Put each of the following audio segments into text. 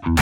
Ikke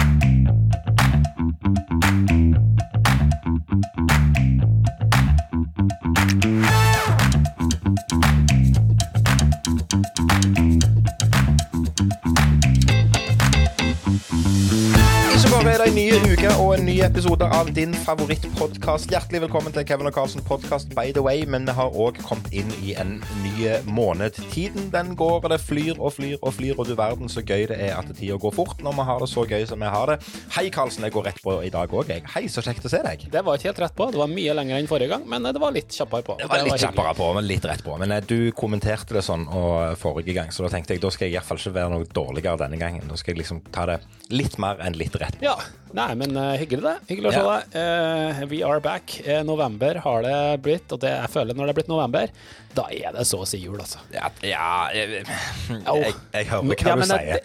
bare er det en ny uke og en ny episode av din favorittpodkast. Hjertelig velkommen til Kevin og Carlsen podkast, by the way. Men vi har òg kommet inn i en ny måned. Tiden den går, og det flyr og flyr og flyr. Og du verden så gøy det er at tida går fort når vi har det så gøy som vi har det. Hei, Carlsen. Jeg går rett på i dag òg, jeg. Hei, så kjekt å se deg. Det var ikke helt rett på. Det var mye lenger enn forrige gang, men det var litt kjappere på. Det var litt kjappere på, men litt rett på. Men eh, du kommenterte det sånn og, forrige gang, så da tenkte jeg da skal jeg iallfall ikke være noe dårligere denne gangen. Da skal jeg liksom ta det litt mer enn litt rett på. Ja. Nei, men uh, hyggelig, det. Hyggelig å se Ja. deg. Eh, we are back. Eh, november har det blitt, og det jeg føler når det er blitt november, da er det så å si jul, altså. Ja, ja jeg, jeg, Au. jeg hører hva Ja, du sier.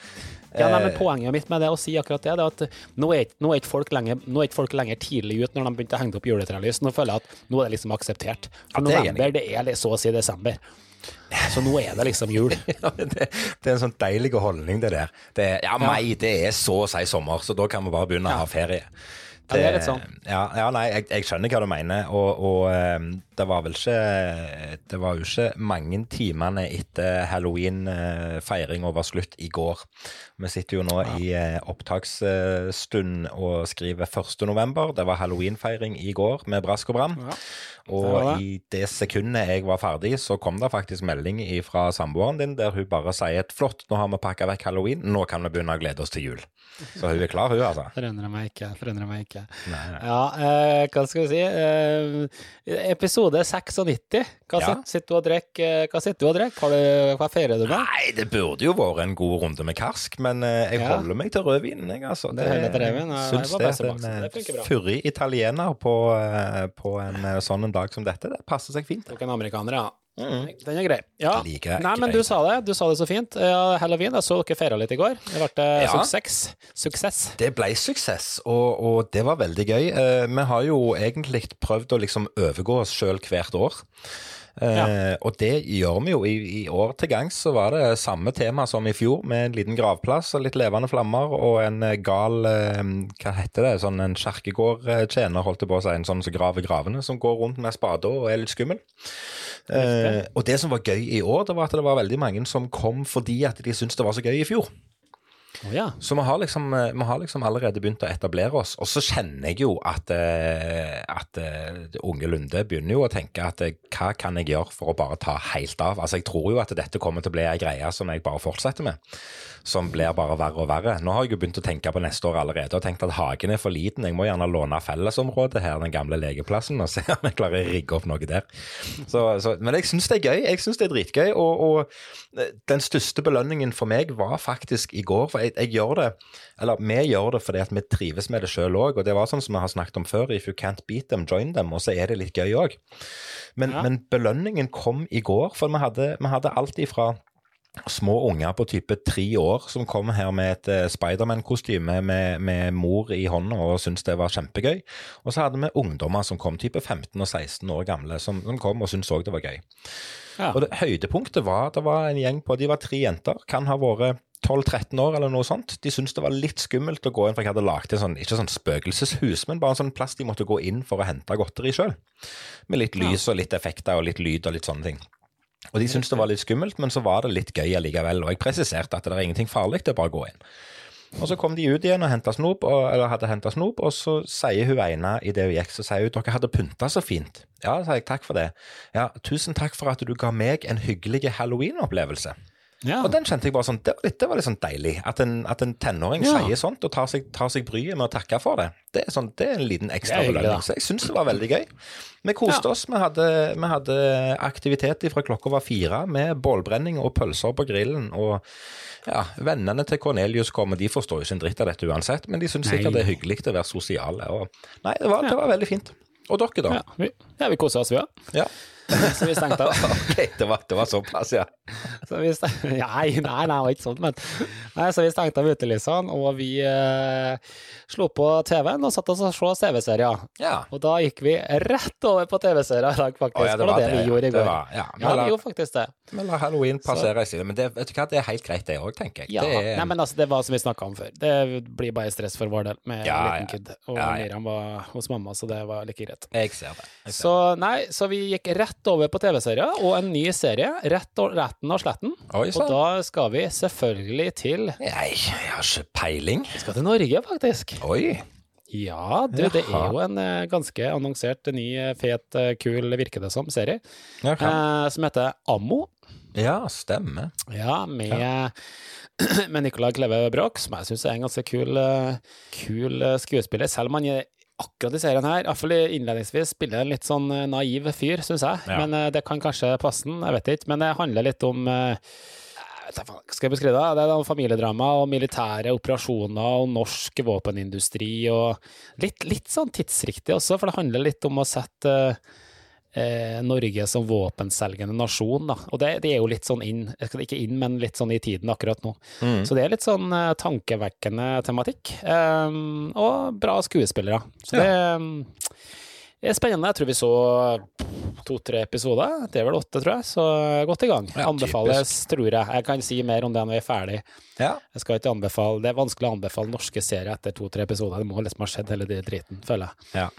Ja, nei, Eh, men Poenget mitt med det å si akkurat det, det er at nå er, nå er ikke folk lenger, nå er ikke folk lenger tidlig ut når de begynte å henge opp juletrelys. Nå føler jeg at nå er det liksom akseptert. For Ja, er jeg november, det er så å si desember. Så nå er det liksom jul. Ja, det, det er en sånn deilig holdning, det der. Det, ja, mai, det er så å si sommer, så da kan vi bare begynne å ha ferie. Ja, det er litt sånn. Ja, ja nei, jeg, jeg skjønner hva du mener, og, og eh, det var vel ikke Det var jo ikke mange timene etter halloween-feiringa var slutt i går. Vi sitter jo nå i eh, opptaksstund og skriver 1. november. Det var halloween-feiring i går med brask og bram. Ja. Og i det sekundet jeg var ferdig, så kom det faktisk melding fra samboeren din der hun bare sier et flott, nå har vi pakka vekk halloween, nå kan vi begynne å glede oss til jul. Så hun er klar, hun, altså. Forundrer meg ikke. Forundrer meg ikke. Nei, nei. Ja, eh, hva skal vi si? Eh, episode 96. Hva, Ja. sitter du og drikker, eh, hva sitter du og drikker? Har du- Hva feirer du med? Nei, det burde jo vært en god runde med karsk, men eh, jeg Ja. holder meg til rødvinen, jeg, altså. Det syns det det best at bak, så en det eh, fyrig italiener på, på en sånn en dag som dette, det passer seg fint. Tok en amerikaner, ja. Mm. Den er grei. Ja. Like Nei, men du sa det. Du sa det så fint. Ja, Halloween, jeg så dere feira litt i går. Det ble Ja. suksess. Suksess. Det ble suksess, og, og det var veldig gøy. Eh, vi har jo egentlig prøvd å liksom overgå oss sjøl hvert år. Eh, Og det gjør vi jo. I, I år til gangs så var det samme tema som i fjor, med en liten gravplass og litt levende flammer og en eh, gal eh, Hva heter det? Sånn en kjerkegårdtjener, holdt jeg på å si. En sånn som graver gravene, som går rundt med spade og er litt skummel. Eh, og det som var gøy i år, det var at det var veldig mange som kom fordi at de syntes det var så gøy i fjor. Å ja. Så vi har, liksom, eh, vi har liksom allerede begynt å etablere oss. Og så kjenner jeg jo at, eh, at eh, unge Lunde begynner jo å tenke at hva kan jeg gjøre for å bare ta helt av? Altså Jeg tror jo at dette kommer til å bli ei greie som jeg bare fortsetter med. Som blir bare verre og verre. Nå har jeg jo begynt å tenke på neste år allerede og tenkt at hagen er for liten. Jeg må gjerne låne fellesområdet her, den gamle legeplassen, og se om jeg klarer å rigge opp noe der. Så, så, men jeg syns det er gøy. Jeg syns det er dritgøy. Og, og den største belønningen for meg var faktisk i går. For jeg, jeg gjør det, eller vi gjør det fordi at vi trives med det sjøl òg. Og det var sånn som vi har snakket om før, if you can't beat them, join them. Og så er det litt gøy òg. Men, Ja. men belønningen kom i går, for vi hadde, vi hadde alt ifra små unger på type tre år som kom her med et eh, Spiderman-kostyme med, med mor i hånda og syntes det var kjempegøy. Og så hadde vi ungdommer som kom type 15 og 16 år gamle, som, som kom og syntes òg det var gøy. Ja. Og det, høydepunktet var det var en gjeng på De var tre jenter, kan ha vært 12-13 år eller noe sånt. De syntes det var litt skummelt å gå inn, for jeg hadde laget en sånn, ikke sånn spøkelseshus, men bare en sånn plass de måtte gå inn for å hente godteri sjøl. Med litt lys og litt effekter og litt lyd og litt sånne ting. Og de syntes det var litt skummelt, men så var det litt gøy allikevel. Og jeg presiserte at det er ingenting farlig, det er bare å gå inn. Og så kom de ut igjen og hentet snop, og, eller hadde henta snop, og så sier hun ene idet hun gikk, så sier hun dere hadde pynta så fint. Ja, sa jeg takk for det. Ja, tusen takk for at du ga meg en hyggelig halloween-opplevelse. Ja. Og den kjente jeg bare sånn, det det var litt sånn deilig. At en, at en tenåring Ja. sier sånt og tar seg, tar seg bryet med å takke for det. Det er, sånn, det er en liten ekstra belønning. Så jeg syns det var veldig gøy. Vi koste Ja. oss. Vi hadde, vi hadde aktivitet fra klokka var fire med bålbrenning og pølser på grillen. Og ja, vennene til Cornelius kom, og de forstår jo ikke en dritt av dette uansett, men de syns sikkert det er hyggelig å være sosiale. Og, nei, det var, det var veldig fint. Og dere, da? Ja, vi, ja, vi koser oss, vi òg. Ja. Så vi stengte av. Ok, det var, det var såpass, ja. Så vi steng... Nei, nei, nei, ikke sånn, men Nei, så vi stengte av utelysene, og vi eh, slo på TV-en og satt oss og så TV-serier. Ja. Og da gikk vi rett over på TV-serier i dag, faktisk. Oh, ja, det var det vi gjorde i går. var, ja. Ja, vi gjorde faktisk det. men la halloween passere i side. Men det, vet du hva, det er helt greit, det òg, tenker jeg. Ja, det er, nei, men altså, det var som vi snakka om før. Det blir bare stress for vår del med Ja, liten kid. Og ja. Miriam var hos mamma, så det var like greit. Jeg ser det. Jeg ser Så nei, så vi gikk rett over på TV-serier, og en ny serie, rett og, Retten og sletten. Oi Og da skal vi selvfølgelig til Nei, jeg har ikke peiling. Vi skal til Norge, faktisk. Oi. Ja, du, det er jo en eh, ganske annonsert ny, eh, fet, eh, kul, virker det som, serie, eh, som heter Ammo. ja stemmer. Ja, med, med Nicolai Kleve Broch, som jeg syns er en ganske kul, kul skuespiller, selv om han er akkurat i serien her, iallfall innledningsvis, spiller en litt sånn eh, naiv fyr, syns jeg. Ja. Men eh, det kan kanskje passe den, jeg vet ikke. Men det handler litt om eh, Skal jeg beskrive det? Det er familiedrama og militære operasjoner og norsk våpenindustri og litt, litt sånn tidsriktig også, for det handler litt om å sette eh, Norge som våpenselgende nasjon, da. Og det, det er jo litt sånn inn, ikke inn, men litt sånn i tiden akkurat nå. Mm. Så det er litt sånn eh, tankevekkende tematikk. Um, og bra skuespillere. Så det um, er spennende. Jeg tror vi så to-tre episoder. Det er vel åtte, tror jeg. Så godt i gang. Ja, Anbefales, tror jeg. Jeg kan si mer om det når vi er ferdig. Ja. Jeg skal ikke anbefale, Det er vanskelig å anbefale norske serier etter to-tre episoder. Det må liksom ha skjedd hele den driten, føler jeg. ja.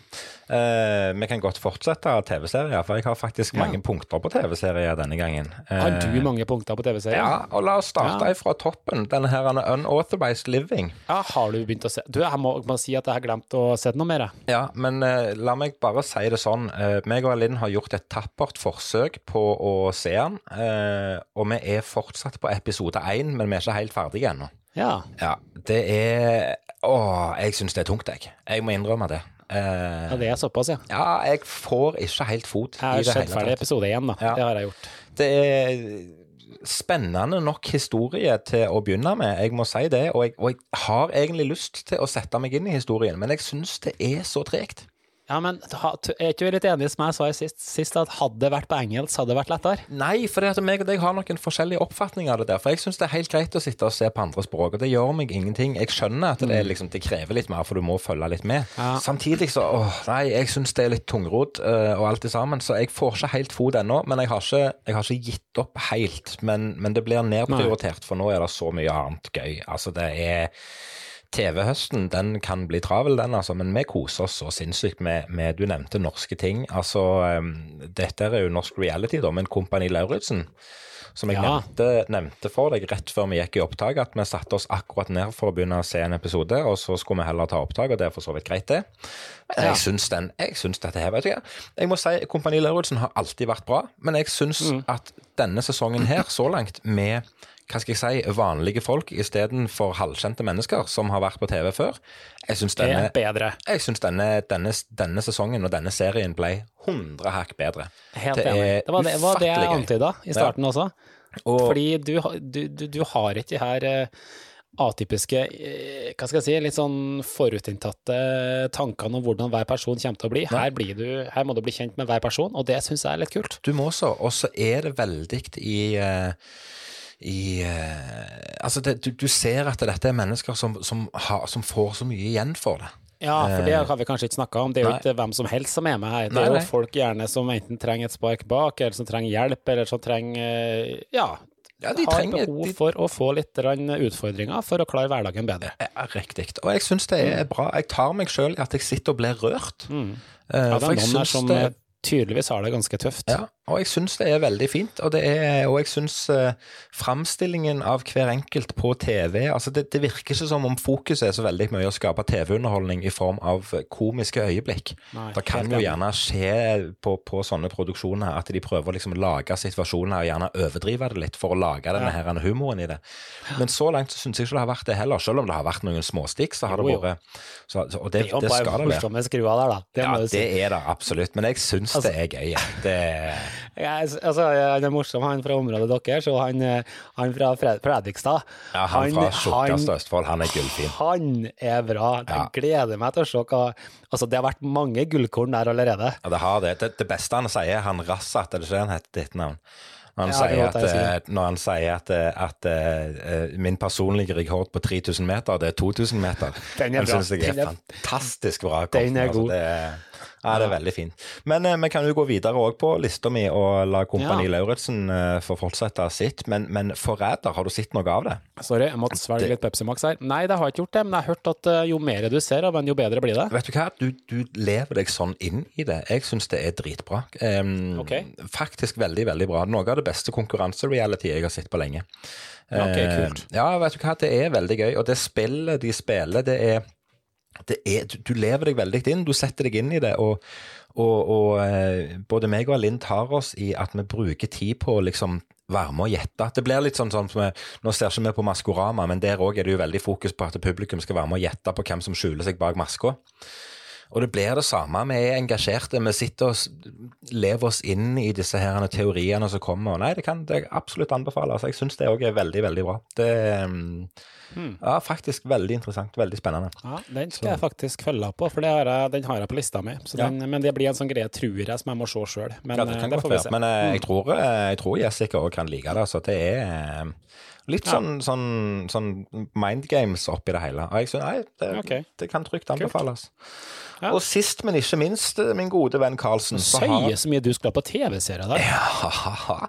Eh, vi kan godt fortsette TV-serier, for jeg har faktisk Ja. mange punkter på TV-serier denne gangen. Har du Eh, mange punkter på TV-serier? Ja, og la oss starte Ja. fra toppen. Denne her Unauthorized Living. Ja, har du begynt å se Du, jeg må, må si at jeg har glemt å se noe mer, jeg. Ja, men eh, la meg bare si det sånn. Uh, meg og Linn har gjort et tappert forsøk på å se den. eh, og vi er fortsatt på episode én, men vi er ikke helt ferdige ennå. Ja. Ja, det er Å, jeg syns det er tungt, jeg. Jeg må innrømme det. Eh, ja, det er såpass, ja. ja, jeg får ikke helt fot Jeg har i det sett ferdig tatt. episode én, da. Ja. Det har jeg gjort. Det er spennende nok historie til å begynne med, jeg må si det. Og jeg, og jeg har egentlig lyst til å sette meg inn i historien, men jeg syns det er så tregt. Ja, men er ikke du litt enig som jeg sa i sist, sist, at hadde det vært på engelsk, hadde det vært lettere? Nei, for det at meg og deg har noen forskjellige oppfatninger av det der. For jeg syns det er helt greit å sitte og se på andre språk, og det gjør meg ingenting. Jeg skjønner at det, er liksom, det krever litt mer, for du må følge litt med. Ja. Samtidig så åh, Nei, jeg syns det er litt tungrodd eh, og alt det sammen, så jeg får ikke helt fot ennå. Men jeg har ikke, jeg har ikke gitt opp helt. Men, men det blir nedprioritert, for nå er det så mye annet gøy. Altså, det er TV-høsten den kan bli travel, den, altså, men vi koser oss så sinnssykt med, med Du nevnte norske ting. Altså, um, dette er jo norsk reality, da, men Kompani Lauritzen. Som jeg Ja. nevnte, nevnte for deg rett før vi gikk i opptak, at vi satte oss akkurat ned for å begynne å se en episode, og så skulle vi heller ta opptak, og det er for så vidt greit, det. Men jeg syns den, jeg syns dette her, vet du hva. Jeg må si Kompani Lauritzen har alltid vært bra, men jeg syns Mm. at denne sesongen her, så langt, med hva skal jeg si, vanlige folk istedenfor halvkjente mennesker som har vært på TV før. Jeg syns denne, bedre. jeg synes denne, denne, denne sesongen og denne serien ble 100 hakk bedre. Helt Det enig. Det var det, var det jeg antyda i starten også. Og, Fordi du, du, du, du har ikke de her eh, atypiske, eh, hva skal jeg si, litt sånn forutinntatte tankene om hvordan hver person kommer til å bli. Her, blir du, her må du bli kjent med hver person, og det syns jeg er litt kult. Du må så. Og så er det veldig i eh, i uh, Altså, det, du, du ser at dette er mennesker som, som, har, som får så mye igjen for det. Ja, for det har vi kanskje ikke snakka om. Det er jo Nei. ikke hvem som helst som er med her. Det Nei, er jo folk gjerne som enten trenger et spark bak, eller som trenger hjelp, eller som trenger eh, Ja, Ja, de har trenger- behov for å få litt utfordringer for å klare hverdagen bedre. Ja, Riktig. Og jeg syns det er bra. Jeg tar meg sjøl i at jeg sitter og blir rørt. Eh, Mm. Ja, det for er noen her som det eh, tydeligvis har det ganske tøft. Ja, og jeg syns det er veldig fint. Og, det er, og jeg syns uh, framstillingen av hver enkelt på TV altså det, det virker ikke som om fokuset er så veldig mye å skape TV-underholdning i form av komiske øyeblikk. Nei, det kan jo gjerne skje på, på sånne produksjoner at de prøver å liksom lage situasjoner og gjerne overdrive det litt for å lage denne her humoren i det. Men så langt så syns jeg ikke det har vært det heller. Selv om det har vært noen småstikk, så har det vært så, Og det, Det skal det være. der, da. Det Ja, det er det absolutt. Men jeg syns Altså- det er gøy. Det, Jeg, altså, han er morsom, han fra området deres, og han, eh, han fra Fredrikstad. Ja, han fra tjukkeste Østfold, han er gullfin. Han er bra. Jeg Ja. gleder meg til å se hva Altså, det har vært mange gullkorn der allerede. Ja, det har det. Det, det beste han sier, han Rassat, er det ikke det han heter ditt navn? Når han, Ja, at, si. eh, når han sier at, eh, at uh, min personlige rekord på 3000 meter, det er 2000 meter. Den er Den bra. syns jeg er, Den fantastisk bra. Den er altså, god. Det er, ja, det er veldig fint. Men eh, vi kan jo gå videre òg på lista mi og la Kompani Ja. Lauritzen eh, få fortsette sitt. Men, men Forræder, har du sett noe av det? Sorry, jeg måtte svelge litt Pepsi Max her. Nei, det har jeg ikke gjort det, men jeg har hørt at eh, jo mer du ser av en, jo bedre blir det. Vet du hva, du, du lever deg sånn inn i det. Jeg syns det er dritbra. Um, okay. Faktisk veldig, veldig bra. Noe av det beste konkurransereality jeg har sett på lenge. Ok, kult. kult. Ja, vet du hva, det er veldig gøy. Og det spillet de spiller, det er, er du, du lever deg veldig inn. Du setter deg inn i det. og og, og eh, både meg og Linn tar oss i at vi bruker tid på å liksom være med og gjette. Det blir litt sånn, sånn som vi, Nå ser ikke vi på Maskorama, men der òg er det jo veldig fokus på at publikum skal være med og gjette på hvem som skjuler seg bak maska. Og det blir det samme. Vi er engasjerte. Vi sitter og lever oss inn i disse her teoriene som kommer. Nei, det kan jeg absolutt anbefale. Altså, Jeg syns det òg er veldig, veldig bra. Det mm, ja, faktisk veldig interessant. Veldig spennende. Ja, Den skal jeg faktisk følge opp på, for det har jeg, den har jeg på lista mi. Så Ja. den, men det blir en sånn greie, tror jeg, som jeg må se sjøl. Men Ja, det eh, kan det godt får vi se. Men eh, jeg, tror, eh, jeg tror Jessica òg kan like det. Så det er eh, litt Ja. sånn, sånn, sånn mind games oppi det hele. Og jeg synes, nei, det, okay. det kan trygt anbefales. Ja. Og sist, men ikke minst, eh, min gode venn Karlsen. Du har- så mye du skulle ha på TV-serier der. Ja,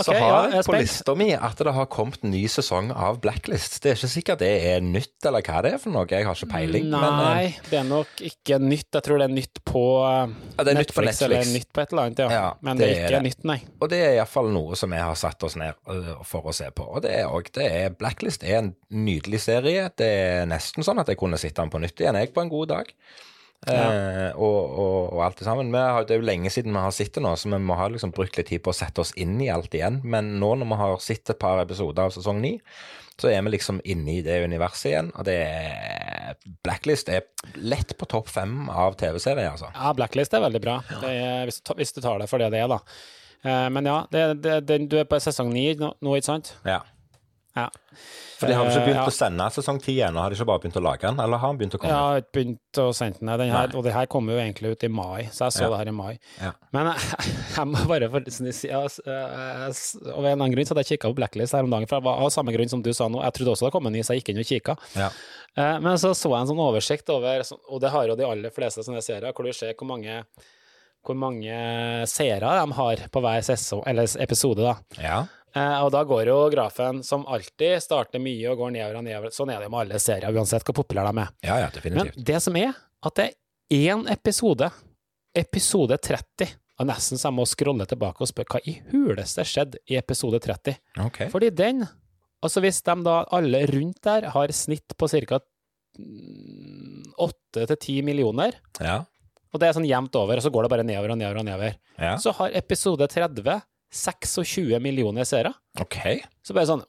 okay, så har jeg jeg på lista mi at det har kommet en ny sesong av Blacklist. Det er ikke sikkert det er nytt, eller hva det er for noe. Jeg har ikke peiling. Men, eh, Nei, det er nok ikke nytt. Jeg tror det er nytt på, eh, Ja, det er nytt på Netflix, eller nytt på et eller annet, ja. Men det, det er ikke det. nytt, nei. og det er iallfall noe som vi har satt oss ned øh, for å se på. Og det er, det er Blacklist er en nydelig serie. Det er nesten sånn at jeg kunne sitte den på nytt igjen, jeg, på en god dag. Eh, og, og, og alt det sammen. Har, det er jo lenge siden vi har sett det nå, så vi må ha liksom brukt litt tid på å sette oss inn i alt igjen. Men nå når vi har sett et par episoder av sesong ni, så er vi liksom inne i det universet igjen. Og det er Blacklist er lett på topp fem av TV-serier, altså. Ja, Blacklist er veldig bra, det er, hvis, du hvis du tar det for det det er, da. Eh, men ja, det, det, det, du er på sesong ni nå, nå, ikke sant? Ja. Ja. For de har ikke begynt begynt ja. å sende sesong ti ennå, har de ikke bare begynt å lage den? Eller har den begynt å komme? Ja, begynt å sende den. den her, og det her kommer jo egentlig ut i mai, så jeg så Ja. det her i mai. Ja. Men jeg, jeg må bare for, si- ja, s- eh, Av en annen grunn så hadde jeg kikka på Blacklist her om dagen, for det var av samme grunn som du sa nå. Jeg trodde også det kom en ny, så jeg gikk inn og kikka. Ja. Eh, Men så så jeg en sånn oversikt over, og det har jo de aller fleste sånne serier, hvor du ser hvor mange hvor mange seere de har på hver sesong, eller episode. da. ja. Eh, og da går jo grafen som alltid starter mye og går nedover og nedover. Sånn er det med alle serier, uansett hvor populære de er. Ja, ja, definitivt. Men det som er, at det er én episode, episode 30, og nesten så jeg må scrolle tilbake og spørre hva i huleste skjedde i episode 30? Ok. Fordi den, altså hvis de da alle rundt der har snitt på ca. 8-10 millioner, Ja. og det er sånn jevnt over, og så går det bare nedover og nedover og nedover, ja. så har episode 30 26 millioner seere. Okay. Så bare sånn,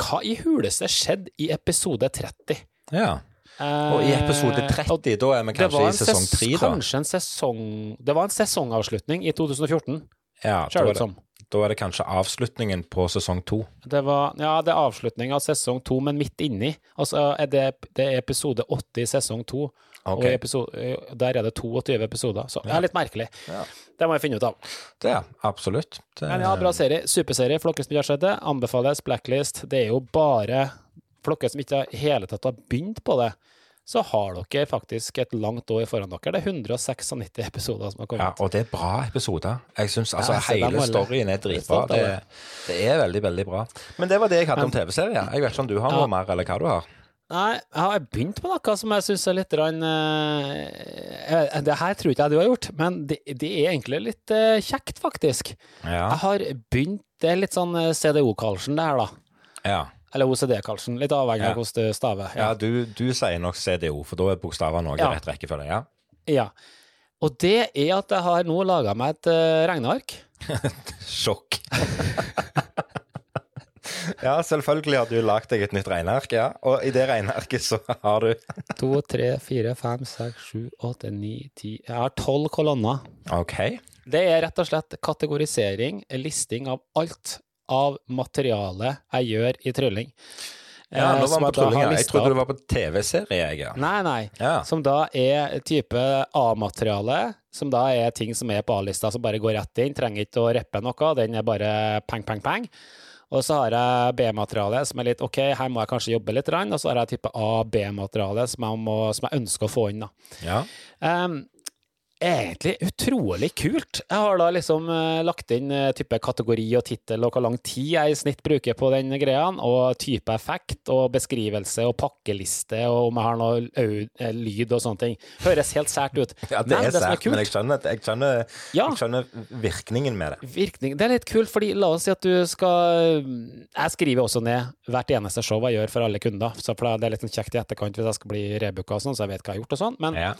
hva i huleste skjedde i episode 30? Ja. Og i episode 30, da er vi kanskje i sesong 3, da? Kanskje en sesong Det var en sesongavslutning i 2014, Ja, ser det ut som. Da er det kanskje avslutningen på sesong 2. Det var, ja, det er avslutningen av sesong to, men midt inni. Altså er det, det er episode 80 i sesong to, Okay. og episode, der er det 22 episoder. Så det er litt merkelig. Ja. Det må jeg finne ut av. Det absolutt. Det, Men ja, bra serie. Superserie. For dere som ikke har sett det, anbefales Blacklist. Det er jo bare For dere som ikke i hele tatt har begynt på det, så har dere faktisk et langt år foran dere. Det er 196 episoder som har kommet. Ja, og det er bra episoder. Jeg synes, altså, Ja, Hele alle. storyen er dritbra. Det, det. det er veldig, veldig bra. Men det var det jeg hadde om TV-serier. Jeg vet ikke om du har Ja. noe mer, eller hva du har? Nei, jeg har begynt på noe som jeg syns er litt rann, uh, Det her tror ikke jeg du har gjort, men det, det er egentlig litt uh, kjekt, faktisk. Ja. Jeg har begynt Det er litt sånn eh, CDO-Karlsen, det her, da. Ja, Eller OCD-Karlsen. Litt avhengig av hvordan du staver. ja du, du sier nok CDO, for da er bokstavene òg i rett rekkefølge. Ja. ja. Og det er at jeg har nå laga meg et uh, regneark. Sjokk. ja, selvfølgelig har du lagd deg et nytt regneark, ja. Og i det regnearket så har du To, tre, fire, fem, seks, sju, åtte, ni, ti Jeg har tolv kolonner. OK. Det er rett og slett kategorisering, listing av alt av materialet jeg gjør i trylling. Ja, Eh, nå var han på trylling. Jeg trodde du det var på TV-serie, jeg. Ja. Nei, nei. Ja. Som da er type A-materiale, som da er ting som er på A-lista, som bare går rett inn, trenger ikke å reppe noe, den er bare pang, pang, pang. Og så har jeg B-materiale som er litt OK, her må jeg kanskje jobbe litt, og så har jeg type A-B-materiale som, som jeg ønsker å få inn. da. Ja. Um, egentlig utrolig kult. Jeg har da liksom uh, lagt inn uh, type kategori og tittel og hvor lang tid jeg i snitt bruker på den greia, og type effekt og beskrivelse og pakkeliste og om jeg har noe eh, lyd og sånne ting. Høres helt sært ut. ja, det Men er sært, men jeg skjønner, jeg, skjønner, Ja. jeg skjønner virkningen med det. virkning, det er litt kult, fordi la oss si at du skal Jeg skriver også ned hvert eneste show jeg gjør for alle kunder, så for det er litt sånn kjekt i etterkant hvis jeg skal bli rebooka og sånn, så jeg vet hva jeg har gjort og sånn. Men Ja.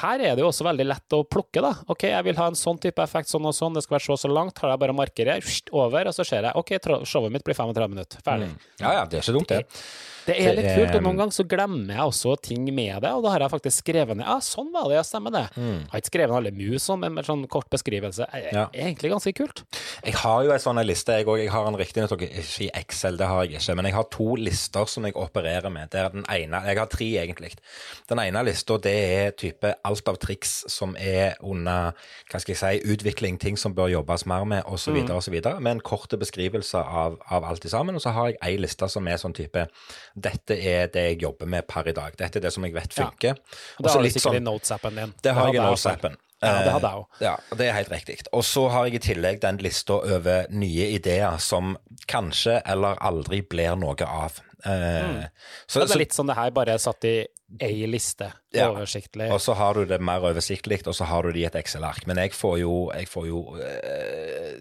Her er det jo også veldig lett å plukke, da. Ok, jeg vil ha en sånn type effekt, sånn og sånn, det skal være så og så langt. Har jeg bare markere over, og så ser jeg ok, showet mitt blir 35 minutter. Ferdig. ja, ja, det er ikke dumt, det. Det er litt kult, og noen ganger så glemmer jeg også ting med det, og da har jeg faktisk skrevet ned ja, sånn var det, ja, stemmer det. Jeg har ikke skrevet alle mus sånn, men med sånn kort beskrivelse. Er, Ja. egentlig ganske kult. Jeg har jo en sånn liste, jeg òg. Jeg har en riktignok ikke i Excel, det har jeg ikke, men jeg har to lister som jeg opererer med. Det er den ene, Jeg har tre, egentlig. Den ene lista det er type alt av triks som er under hva skal jeg si, utvikling, ting som bør jobbes mer med, osv., Mm. osv. Med en kort beskrivelse av, av alt i sammen. Og så har jeg ei liste som er sånn type Dette er det jeg jobber med per i dag. Dette er det som jeg vet funker. Ja. Og det har du sikkert sånn- i notes-appen din. det har jeg i. Notes-appen. Ja, det hadde jeg Eh, òg. Ja, det er helt riktig. Og så har jeg i tillegg den lista over nye ideer som kanskje eller aldri blir noe av. Eh, så, Det er litt sånn det her, bare satt i ei liste, Ja. oversiktlig. og så har du det mer oversiktlig, og så har du det i et Excel-ark. Men jeg får jo, jeg får jo eh,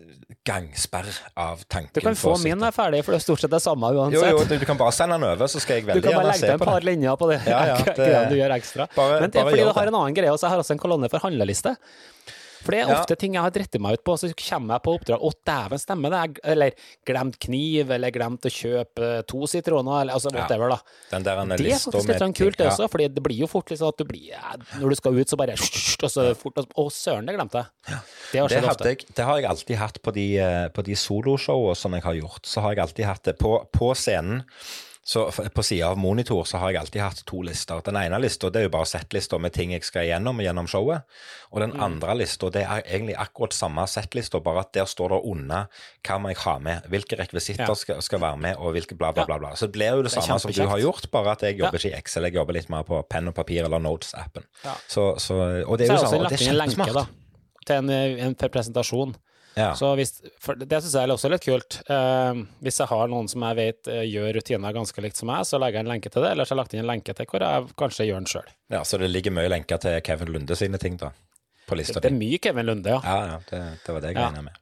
gangsperr av tanken Du kan få min er ferdig, for det er stort sett det samme uansett. Jo, jo, du, du kan bare sende den over, så skal jeg Du kan bare legge se til en par det. linjer på det. Ja, ja, det- du gjør ekstra. Bare- Men det er fordi du har en annen greie, og så har jeg også en kolonne for handleliste. For det er Ja. ofte ting jeg har dritt meg ut på, så kommer jeg på oppdrag Å, dæven, stemmer det? Eller glemt kniv, eller glemt å kjøpe to sitroner, eller altså whatever, da. Den der Det er faktisk litt sånn kult, det også, for det blir jo fort litt sånn at du blir ja, Når du skal ut, så bare og så fort Å, søren, det glemte jeg. Det har skjedd ofte. jeg, det har jeg alltid hatt på de, eh, på de soloshowene som jeg har gjort. Så har jeg alltid hatt det på, på scenen. Så På sida av monitor så har jeg alltid hatt to lister. Den ene lista det er jo bare settlista med ting jeg skal igjennom gjennom showet. Og den andre lista det er egentlig akkurat samme settlista, bare at der står det under hva må jeg ha med, hvilke rekvisitter Ja. skal, skal være med, og hvilke bla, bla, bla. bla. Så det blir jo det, Det samme som du har gjort, bare at jeg jobber Ja. ikke i Excel, jeg jobber litt mer på penn og papir eller Notes-appen. Ja. Så, så, og det er jo sånn, det er kjempesmart. Til en, en presentasjon. Ja. Så hvis, det syns jeg er også litt kult. Eh, hvis jeg har noen som jeg vet eh, gjør rutiner ganske likt som meg, så legger jeg en lenke til det, eller så har jeg lagt inn en lenke til hvor jeg kanskje gjør den sjøl. Ja, Så det ligger mye lenker til Kevin Lunde sine ting, da? På lista Det er mye Kevin Lunde, ja. Ja, ja, det, det var det jeg Ja. regna med.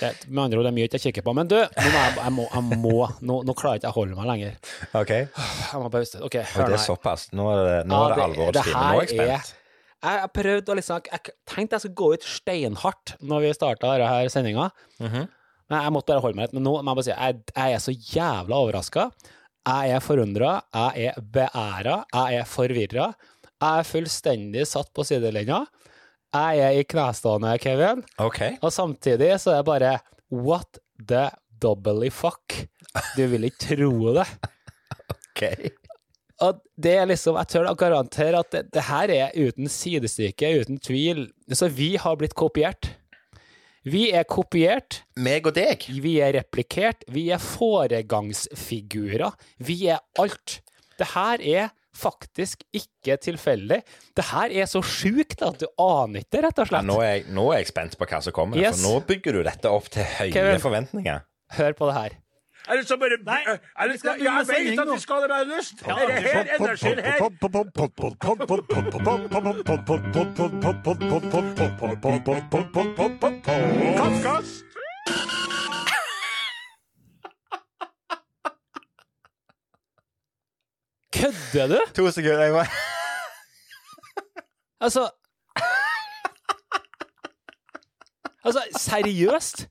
Det, med andre ord, det er mye jeg ikke kikker på. Men du, nå, må jeg, jeg må, jeg må nå, nå klarer jeg ikke å holde meg lenger. Ok, Jeg må bare Ok, og hør det er såpass. Nå er det, nå Ja, er det det time. Nå er jeg spent. er-. Jeg, har prøvde å liksom Jeg tenkte jeg skulle gå ut steinhardt når vi starta denne sendinga. Mhm. Men jeg måtte bare holde meg litt. Men nå må jeg bare si jeg, jeg er så jævla overraska. Jeg er forundra, jeg er beæra, jeg er forvirra. Jeg er fullstendig satt på sidelinja. Jeg er i knestående, Kevin. Ok. Og samtidig så er det bare What the doubly fuck? Du vil ikke tro det. ok. Og det er liksom, jeg tør å garantere at det, det her er uten sidestykke, uten tvil. Så vi har blitt kopiert. Vi er kopiert, Meg og deg. vi er replikert, vi er foregangsfigurer. Vi er alt. Det her er faktisk ikke tilfeldig. Det her er så sjukt at du aner ikke, rett og Ja, slett. nå, er jeg, nå er jeg spent på hva som kommer, Yes. for nå bygger du dette opp til høye Kevin. forventninger. Hør på det her. Er det så bare Nei, er det, skal jeg vet at vi skal det med lyst. Er det her energien her? Kødder du? To sekunder. Jeg bare Altså Altså, seriøst?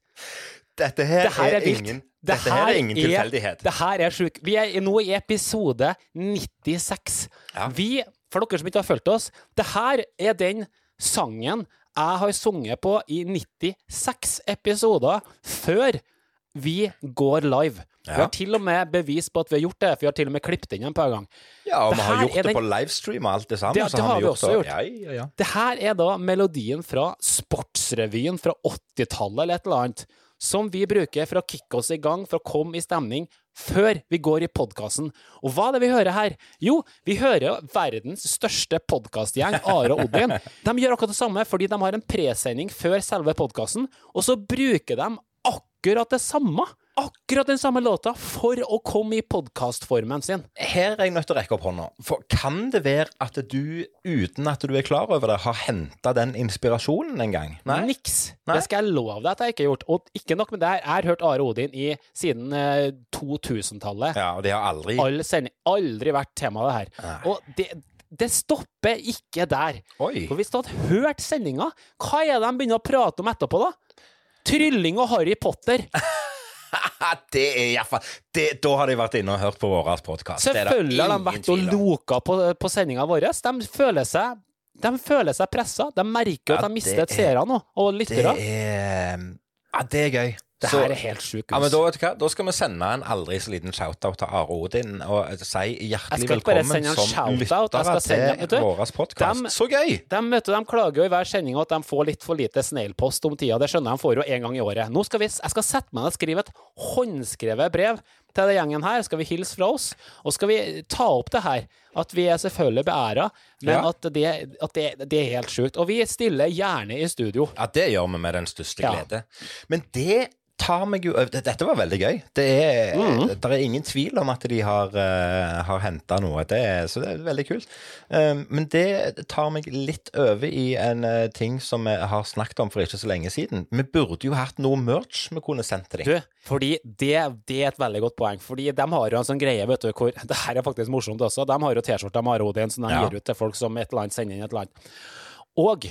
Dette her, Dette her er vilt. ingen, Det dette her er ingen tilfeldighet. Det her er sjukt. Vi er nå i episode 96. Ja. Vi, for dere som ikke har fulgt oss, det her er den sangen jeg har sunget på i 96 episoder før vi går live. Vi har til og med bevis på at vi har gjort det, for vi har til og med klippet inn en par ganger. Ja, og vi har gjort det på livestream og alt det samme. Det- det, det har vi gjort også det. gjort. Ja, ja, ja. Det her er da melodien fra Sportsrevyen fra 80-tallet eller et eller annet, som vi bruker for å kicke oss i gang, for å komme i stemning, før vi går i podkasten. Og hva er det vi hører her? Jo, vi hører verdens største podkastgjeng, Are og Odin. De gjør akkurat det samme, fordi de har en presending før selve podkasten, og så bruker de akkurat det samme. Akkurat den samme låta for å komme i podkastformen sin. Her er jeg nødt til å rekke opp hånda. For kan det være at du, uten at du er klar over det, har henta den inspirasjonen en gang? Niks. Nei. Det skal jeg love deg at jeg ikke har gjort. Og ikke nok med det her, jeg har hørt Are Odin i siden eh, 2000-tallet. Ja, og det har aldri All sending, aldri vært tema, det her. Nei. Og det, det stopper ikke der. Oi. For hvis du hadde hørt sendinga, hva er det de begynner å prate om etterpå, da? Trylling og Harry Potter. det er iallfall Da har de vært inne og hørt på vår podkast. Selvfølgelig har de vært og loka på, på sendinga vår. De føler seg de føler seg pressa. De merker at de mister et seere nå, og Det er Ja, det er gøy. Det her er helt sjukt. Ja, men da, vet du hva? da skal vi sende en aldri så liten shout-out til Are Odin og si hjertelig velkommen som lyttere sende- til vår podkast. Så gøy! De, vet du, de klager jo i hver sending at de får litt for lite snailpost om tida. Det skjønner jeg, de får jo én gang i året. Nå skal vi, jeg skal sette meg ned og skrive et håndskrevet brev til den gjengen her. Skal vi hilse fra oss? Og skal vi ta opp det her? At vi er selvfølgelig beæra, men Ja. at, det, at det, det er helt sjukt. Og vi stiller gjerne i studio. Ja, det gjør vi med den største Ja. Men det tar meg jo Dette var veldig gøy. Det er, mm. er ingen tvil om at de har, uh, har henta noe. Det er, så det er veldig kult. Um, men det tar meg litt over i en uh, ting som vi har snakket om for ikke så lenge siden. Vi burde jo hatt noe merch vi kunne sendt til dem. Du, fordi det, det er et veldig godt poeng. Fordi de har jo en sånn greie, vet du, hvor Det her er faktisk morsomt også. De har jo T-skjorte med Arodin som de Ja. gir ut til folk som et eller annet sender inn et eller annet. Og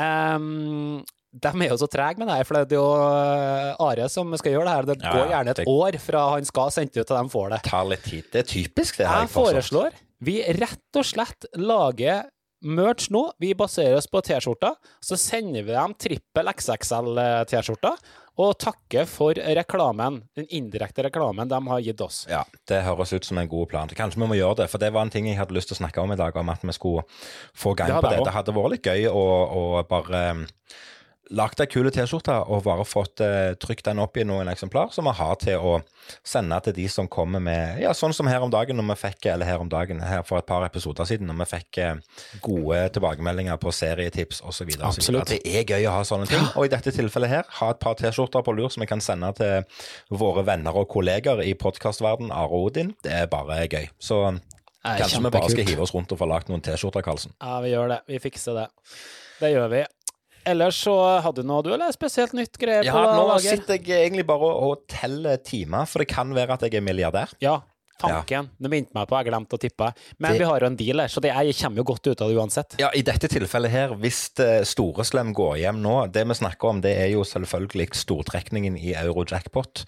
ehm, de er jo så trege med det her, for det er jo eh, Are som skal gjøre det her. Det Ja, går gjerne et det- år fra han skal sende ut til de får det. Tar litt tid. Det er typisk, det. Jeg foreslår vi rett og slett lager merch nå. Vi baserer oss på T-skjorter. Så sender vi dem trippel XXL-T-skjorter og takker for reklamen, den indirekte reklamen de har gitt oss. Ja, det høres ut som en god plan. Kanskje vi må gjøre det, for det var en ting jeg hadde lyst til å snakke om i dag, om at vi skulle få gang Det på det. Det hadde vært litt gøy å, å bare lagt ei kul T-skjorte og bare fått uh, trykt den opp i noen eksemplar som vi har til å sende til de som kommer med Ja, sånn som her om dagen når vi fikk Eller her om dagen, her for et par episoder siden, når vi fikk uh, gode tilbakemeldinger på serietips osv. Absolutt. Det er gøy å ha sånne ting. Og i dette tilfellet her, ha et par T-skjorter på lur som vi kan sende til våre venner og kolleger i podkastverden, Are og Odin. Det er bare gøy. Så kanskje vi bare skal hive oss rundt og få lagd noen T-skjorter, Karlsen. Ja, vi gjør det. Vi fikser det. Det gjør vi. Ellers så hadde du noe, du, eller? Spesielt nytt greier Ja, på nå sitter jeg egentlig bare og teller timer, for det kan være at jeg er milliardær. Ja, fanken. Det minte meg på, jeg glemte å tippe. Men Det- vi har jo en deal her, så det, jeg kommer jo godt ut av det uansett. Ja, I dette tilfellet her, hvis eh, Storeslem går hjem nå Det vi snakker om, det er jo selvfølgelig stortrekningen i Eurojackpot.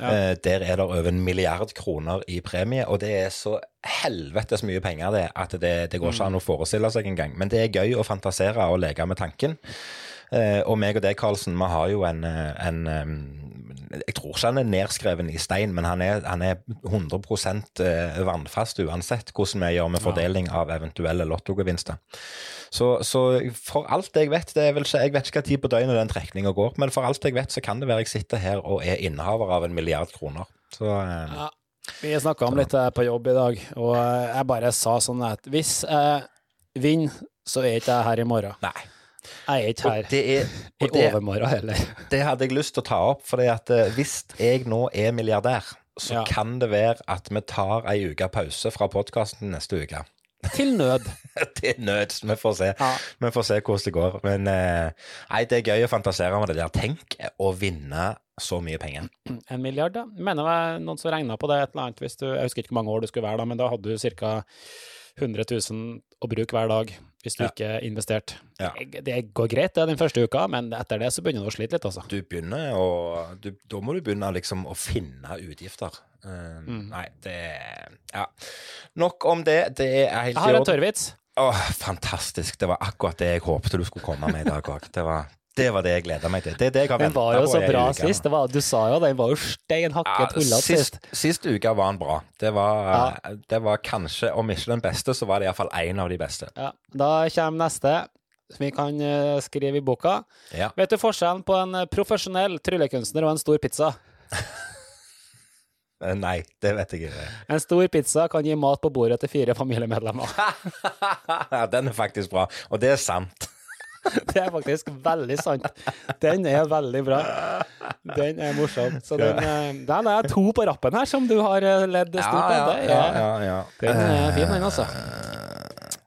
Eh, der er det over en milliard kroner i premie, og det er så helvetes mye penger det at det, det går ikke an å forestille seg engang. Men det er gøy å fantasere og leke med tanken. Eh, og meg og deg, Karlsen, vi har jo en, en Jeg tror ikke han er nedskreven i stein, men han er, han er 100% eh, vannfast uansett hvordan vi gjør med fordeling av eventuelle lottogevinster. Så, så for alt jeg vet, det er vel ikke, jeg vet ikke hva tid på døgnet den trekninga går, men for alt jeg vet, så kan det være jeg sitter her og er innehaver av en milliard kroner. Så eh, Ja. Vi snakka om litt eh, på jobb i dag, og jeg bare sa sånn at hvis jeg vinner, så er ikke jeg her i morgen. nei. Jeg er ikke her det, er, i overmorgen heller. det hadde jeg lyst til å ta opp, for hvis jeg nå er milliardær, så Ja. kan det være at vi tar ei uke pause fra podkasten neste uke. Til nød. Til nød. Vi får se. Ja. Vi får se hvordan det går. Men eh, nei, det er gøy å fantasere med det der. Tenk å vinne så mye penger. En milliard, ja. Jeg mener det noen som regna på det et eller annet hvis du Jeg husker ikke hvor mange år du skulle være da, men da hadde du ca. 100 000 å bruke hver dag hvis du Ja. ikke investerte. Ja. Det- går greit det den første uka, men etter det så begynner du å slite litt, altså. Du begynner å du, Da må du begynne liksom å finne utgifter. Uh, Mm. Nei, det Ja. Nok om det. Det er helt Jeg har en orden. tørrvits. Åh, fantastisk. Det var akkurat det jeg håpte du skulle komme med i dag òg. Det, var- det var det jeg gleda meg til. Det er det jeg har Den var jo så bra uke sist. Det var, du sa jo den var jo steinhakket Ja, pullete sist. sist, uke var den bra. Det var, det var kanskje, om ikke den beste, så var det iallfall én av de beste. Ja, da kommer neste, som vi kan eh, skrive i boka. Ja. Vet du forskjellen på en profesjonell tryllekunstner og en stor pizza? Eh, Nei, det vet jeg ikke. En stor pizza kan gi mat på bordet til fire familiemedlemmer. Ja, den er faktisk bra, og det er sant. Det er faktisk veldig sant. Den er veldig bra. Den er morsom. Så den, eh, den er to på rappen her som du har eh, ledd stort på. Ja, ja, ja, ja. Den er fin, den, altså.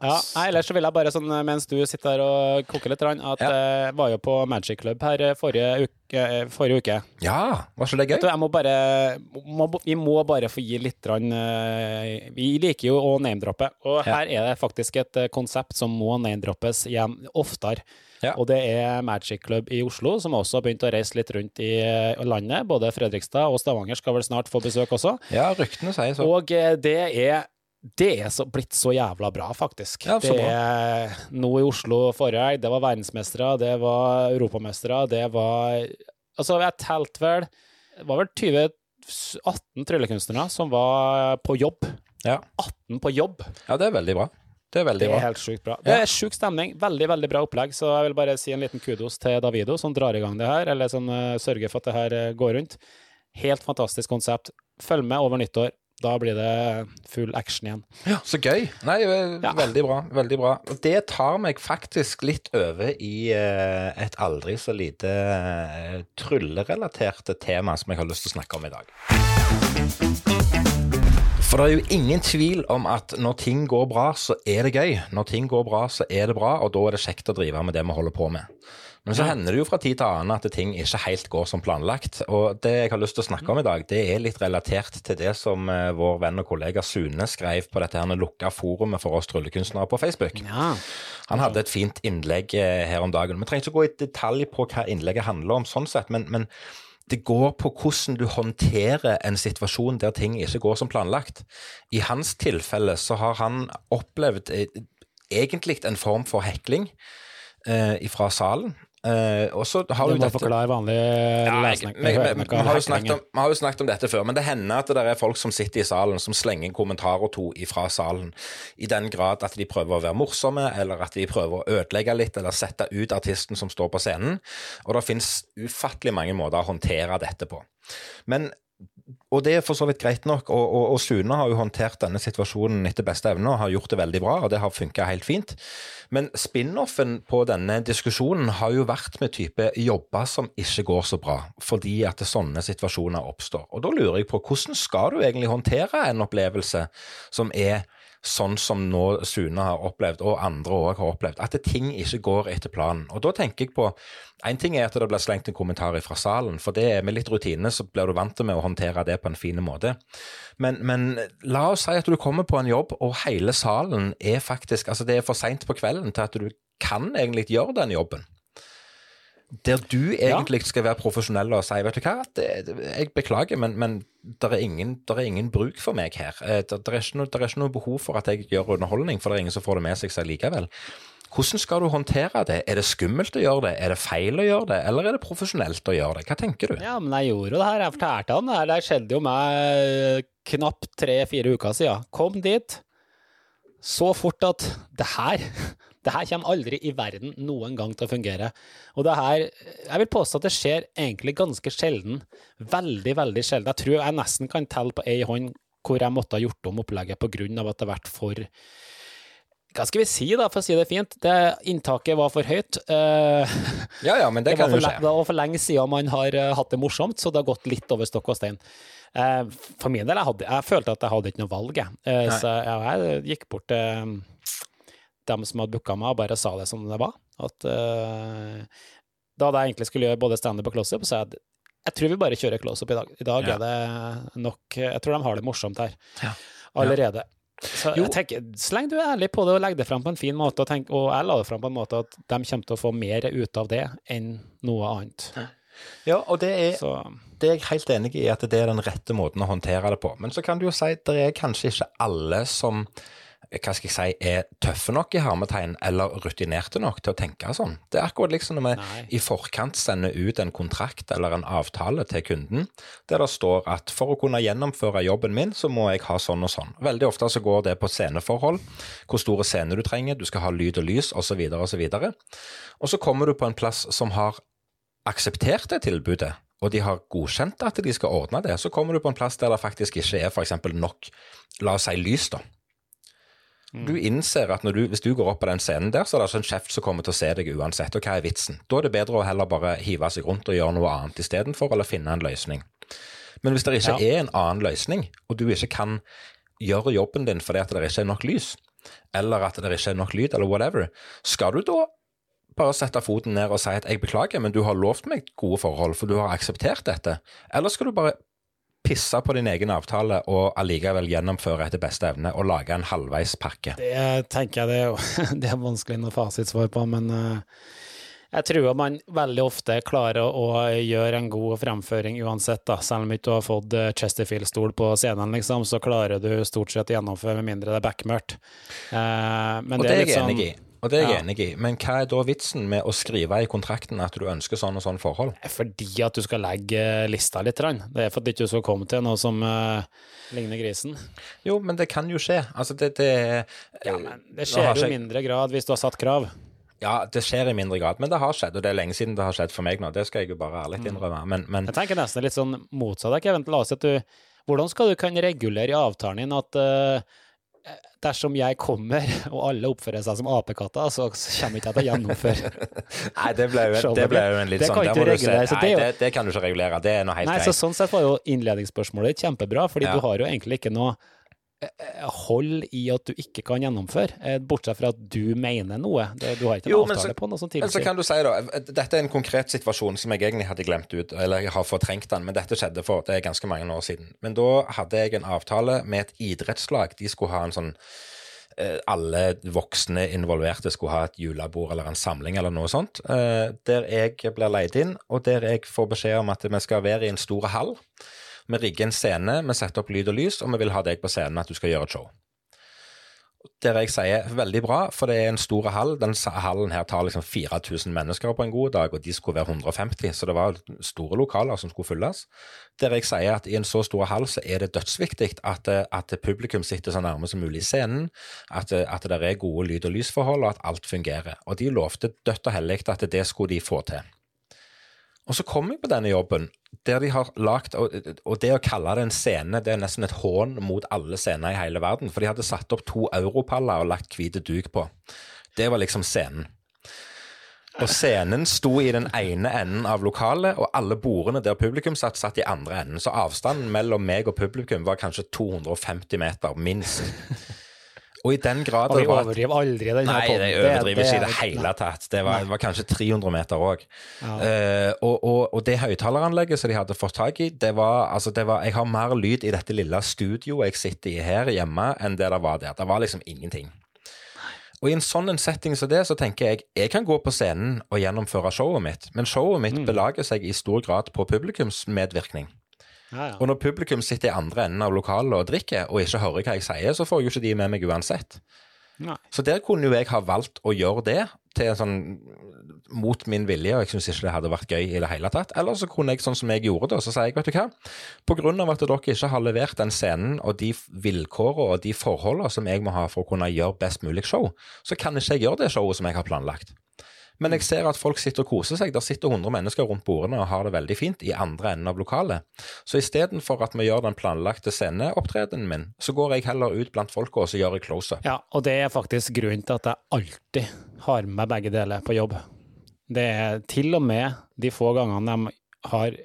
Ja, ellers så vil jeg bare, sånn, mens du sitter her og koker litt, at Ja. jeg var jo på Magic Club her eh, forrige uke. eh, Forrige uke. Ja, var ikke det gøy? du, må bare, må, vi må bare få gi litt rann, eh, Vi liker jo å name-droppe, og Ja. her er det faktisk et eh, konsept som må name-droppes igjen oftere. Ja. Og det er Magic Club i Oslo, som også har begynt å reise litt rundt i eh, landet. Både Fredrikstad og Stavanger skal vel snart få besøk også. Ja, ryktene sier så. Og eh, det er det er så, blitt så jævla bra, faktisk. Ja, så det er nå i Oslo forrige helg, det var verdensmestere, det var europamestere, det var Altså, jeg telte vel Det var vel 20 18 tryllekunstnere som var på jobb. Ja. 18 på jobb. ja, det er veldig bra. Det er veldig Det er helt sjukt bra. Det er sjuk stemning. Veldig, veldig bra opplegg. Så jeg vil bare si en liten kudos til Davido, som drar i gang det her, eller som uh, sørger for at det her uh, går rundt. Helt fantastisk konsept. Følg med over nyttår. Da blir det full action igjen. Ja, så gøy. Nei, eh, Ja. veldig bra. Veldig bra. Det tar meg faktisk litt over i eh, et aldri så lite uh, tryllerelaterte tema som jeg har lyst til å snakke om i dag. For det er jo ingen tvil om at når ting går bra, så er det gøy. Når ting går bra, så er det bra, og da er det kjekt å drive med det vi holder på med. Men så hender det jo fra tid til annen at ting ikke helt går som planlagt. Og det jeg har lyst til å snakke om i dag, det er litt relatert til det som eh, vår venn og kollega Sune skrev på dette her lukka forumet for oss tryllekunstnere på Facebook. Ja. Han hadde et fint innlegg eh, her om dagen. Vi trenger ikke gå i detalj på hva innlegget handler om, sånn sett, men, men det går på hvordan du håndterer en situasjon der ting ikke går som planlagt. I hans tilfelle så har han opplevd eh, egentlig en form for hekling eh, fra salen. Eh, og så har Du må dette forklare vanlig ja, jeg, lesning. vi, vi, hørende vi, hva har jo snakket om, vi har jo snakket om dette før, men det hender at det er folk som sitter i salen som slenger en kommentar og to ifra salen, i den grad at de prøver å være morsomme, eller at de prøver å ødelegge litt, eller sette ut artisten som står på scenen. Og det finnes ufattelig mange måter å håndtere dette på. Men og det er for så vidt greit nok, og, og, og Sune har jo håndtert denne situasjonen etter beste evne og har gjort det veldig bra, og det har funka helt fint. Men spin-offen på denne diskusjonen har jo vært med type jobber som ikke går så bra, fordi at sånne situasjoner oppstår. Og da lurer jeg på, hvordan skal du egentlig håndtere en opplevelse som er sånn som nå Sune har opplevd, og andre òg har opplevd, at ting ikke går etter planen. Og da tenker jeg på Én ting er at det blir slengt en kommentar fra salen, for det er med litt rutine så blir du vant til med å håndtere det på en fin måte. Men, men la oss si at du kommer på en jobb, og hele salen er faktisk Altså, det er for seint på kvelden til at du kan egentlig gjøre den jobben. Der du egentlig skal være profesjonell og si vet du hva, det, jeg beklager, men, men det er, er ingen bruk for meg her. Eh, Det er, noe, er ikke noe behov for at jeg gjør underholdning, for det er ingen som får det med seg seg likevel. Hvordan skal du håndtere det? Er det skummelt å gjøre det? Er det feil å gjøre det? Eller er det profesjonelt å gjøre det? Hva tenker du? Ja, men jeg gjorde jo det her. Jeg fortalte han det her. Det skjedde jo meg knapt tre-fire uker siden. Kom dit så fort at det her det her kommer aldri i verden noen gang til å fungere. Og det her Jeg vil påstå at det skjer egentlig ganske sjelden. Veldig, veldig sjelden. Jeg tror jeg nesten kan telle på ei hånd hvor jeg måtte ha gjort om opplegget av at det har vært for hva skal vi si, da, for å si det fint? Det, inntaket var for høyt. Uh, Ja, ja, men det, det kan jo skje. det var for lenge siden man har eh, hatt det morsomt, så det har gått litt over stokk og stein. Uh, for min del, jeg, hadde, jeg følte at jeg hadde ikke noe valg, jeg. Så ja, jeg gikk bort til dem som hadde booka meg, bare sa det som det var. At uh, da jeg egentlig skulle gjøre både standup og close-up, så sa jeg at jeg tror vi bare kjører close-up i dag. I dag Ja. er det nok Jeg tror de har det morsomt her Ja. allerede. Så Jo. jeg tenker, så lenge du er ærlig på det og legger det fram på en fin måte, og, tenk, og jeg la det fram på en måte at de kommer til å få mer ut av det enn noe annet. Ja, og det er, Så det er jeg helt enig i at det er den rette måten å håndtere det på. Men så kan du jo si at det er kanskje ikke alle som hva skal jeg si, er tøffe nok i hermetegn, eller rutinerte nok til å tenke sånn. Det er akkurat liksom når vi Nei. i forkant sender ut en kontrakt eller en avtale til kunden, der det står at for å kunne gjennomføre jobben min, så må jeg ha sånn og sånn. Veldig ofte så går det på sceneforhold, hvor store scener du trenger, du skal ha lyd og lys, osv., osv. Og så kommer du på en plass som har akseptert det tilbudet, og de har godkjent at de skal ordne det, så kommer du på en plass der det faktisk ikke er f.eks. nok, la oss si, lys, da. Du innser at du, hvis du går opp på den scenen der, så er det altså en kjeft som kommer til å se deg uansett, og hva er vitsen? Da er det bedre å heller bare hive seg rundt og gjøre noe annet istedenfor, eller finne en løsning. Men hvis det ikke Ja. er en annen løsning, og du ikke kan gjøre jobben din fordi at det ikke er nok lys, eller at det ikke er nok lyd, eller whatever, skal du da bare sette foten ned og si at jeg beklager, men du har lovt meg gode forhold, for du har akseptert dette? Eller skal du bare pisse på din egen avtale og allikevel gjennomføre etter beste evne og lage en halvveispakke? Det tenker jeg det er, jo, det er vanskelig noe fasitsvar på, men eh, jeg tror at man veldig ofte klarer å gjøre en god fremføring uansett, da. Selv om ikke du har fått eh, Chesterfield-stol på scenen, liksom, så klarer du stort sett å gjennomføre med mindre det er bekmørkt. Eh, men Og det er jeg liksom, enig i. Og det er jeg Ja. enig i. Men hva er da vitsen med å skrive i kontrakten at du ønsker sånn og sånn forhold? Fordi at du skal legge lista litt. Det er for at du ikke skal komme til noe som uh, ligner grisen. Jo, men det kan jo skje. Altså, det, det Ja, men det skjer jo i mindre grad hvis du har satt krav. Ja, det skjer i mindre grad, men det har skjedd, og det er lenge siden det har skjedd for meg nå. Det skal jeg jo bare ærlig Mm. innrømme. Men, men Jeg tenker nesten litt sånn motsatt. Kevin, la oss si at du Hvordan skal du kunne regulere i avtalen din at eh, dersom jeg kommer, og alle oppfører seg som apekatter, så kommer ikke jeg til å gjennomføre Nei, det ble jo, det ble jo en litt Det sånn kan det, Nei, det det, kan du ikke regulere. Det er noe helt Nei, så sånn sett var jo innledningsspørsmålet kjempebra, fordi Ja. du har jo egentlig ikke noe hold i at du ikke kan gjennomføre, eh, bortsett fra at du mener noe. Det, du har ikke en Jo, avtale så- på noe som Men så kan du si da, Dette er en konkret situasjon som jeg egentlig hadde glemt ut, eller jeg har fortrengt den, men dette skjedde for det er ganske mange år siden. Men da hadde jeg en avtale med et idrettslag. De skulle ha en sånn eh, Alle voksne involverte skulle ha et julebord eller en samling eller noe sånt. eh, Der jeg blir leid inn, og der jeg får beskjed om at vi skal være i en stor hall. Vi rigger en scene, vi setter opp lyd og lys, og vi vil ha deg på scenen at du skal gjøre et show der jeg sier veldig bra, for det er en stor hall. Den hallen her tar liksom 4000 mennesker på en god dag, og de skulle være 150, så det var store lokaler som skulle fylles. Der jeg sier at i en så stor hall så er det dødsviktig at, at publikum sitter så nærme som mulig scenen, at, at det er gode lyd- og lysforhold, og at alt fungerer. Og de lovte dødt og hellig at det skulle de få til. Og så kom jeg på denne jobben, der de har lagt og, det å kalle det en scene, det er nesten et hån mot alle scener i hele verden. For de hadde satt opp to europaller og lagt hvite duk på. Det var liksom scenen. Og scenen sto i den ene enden av lokalet, og alle bordene der publikum satt, satt i andre enden. Så avstanden mellom meg og publikum var kanskje 250 meter, minst. Og i den grad Og vi overdriver aldri den her Nei, podden. det ikke i det det- hele tatt. Det var, det var kanskje 300 meter òg. Ja. Uh, og, og, og det høyttaleranlegget som de hadde fått tak i, det var, altså det var Jeg har mer lyd i dette lille studioet jeg sitter i her hjemme, enn det det var der. Det var liksom ingenting. Og i en sånn setting som det, så tenker jeg jeg kan gå på scenen og gjennomføre showet mitt, men showet mitt Mm. belager seg i stor grad på publikums medvirkning. Ja, ja. Og når publikum sitter i andre enden av lokalet og drikker, og ikke hører hva jeg sier, så får jo ikke de med meg uansett. Nei. Så der kunne jo jeg ha valgt å gjøre det til en sånn mot min vilje, og jeg syns ikke det hadde vært gøy i det hele tatt. Eller så kunne jeg sånn som jeg gjorde det, så sier jeg, vet du hva, på grunn av at dere ikke har levert den scenen og de vilkårene og de forholdene som jeg må ha for å kunne gjøre best mulig show, så kan ikke jeg gjøre det showet som jeg har planlagt. Men jeg ser at folk sitter og koser seg. Der sitter 100 mennesker rundt bordene og har det veldig fint i andre enden av lokalet. Så istedenfor at vi gjør den planlagte sceneopptredenen min, så går jeg heller ut blant folka og så gjør jeg close-up. Ja, og det er faktisk grunnen til at jeg alltid har med begge deler på jobb. Det er til og med de få gangene de har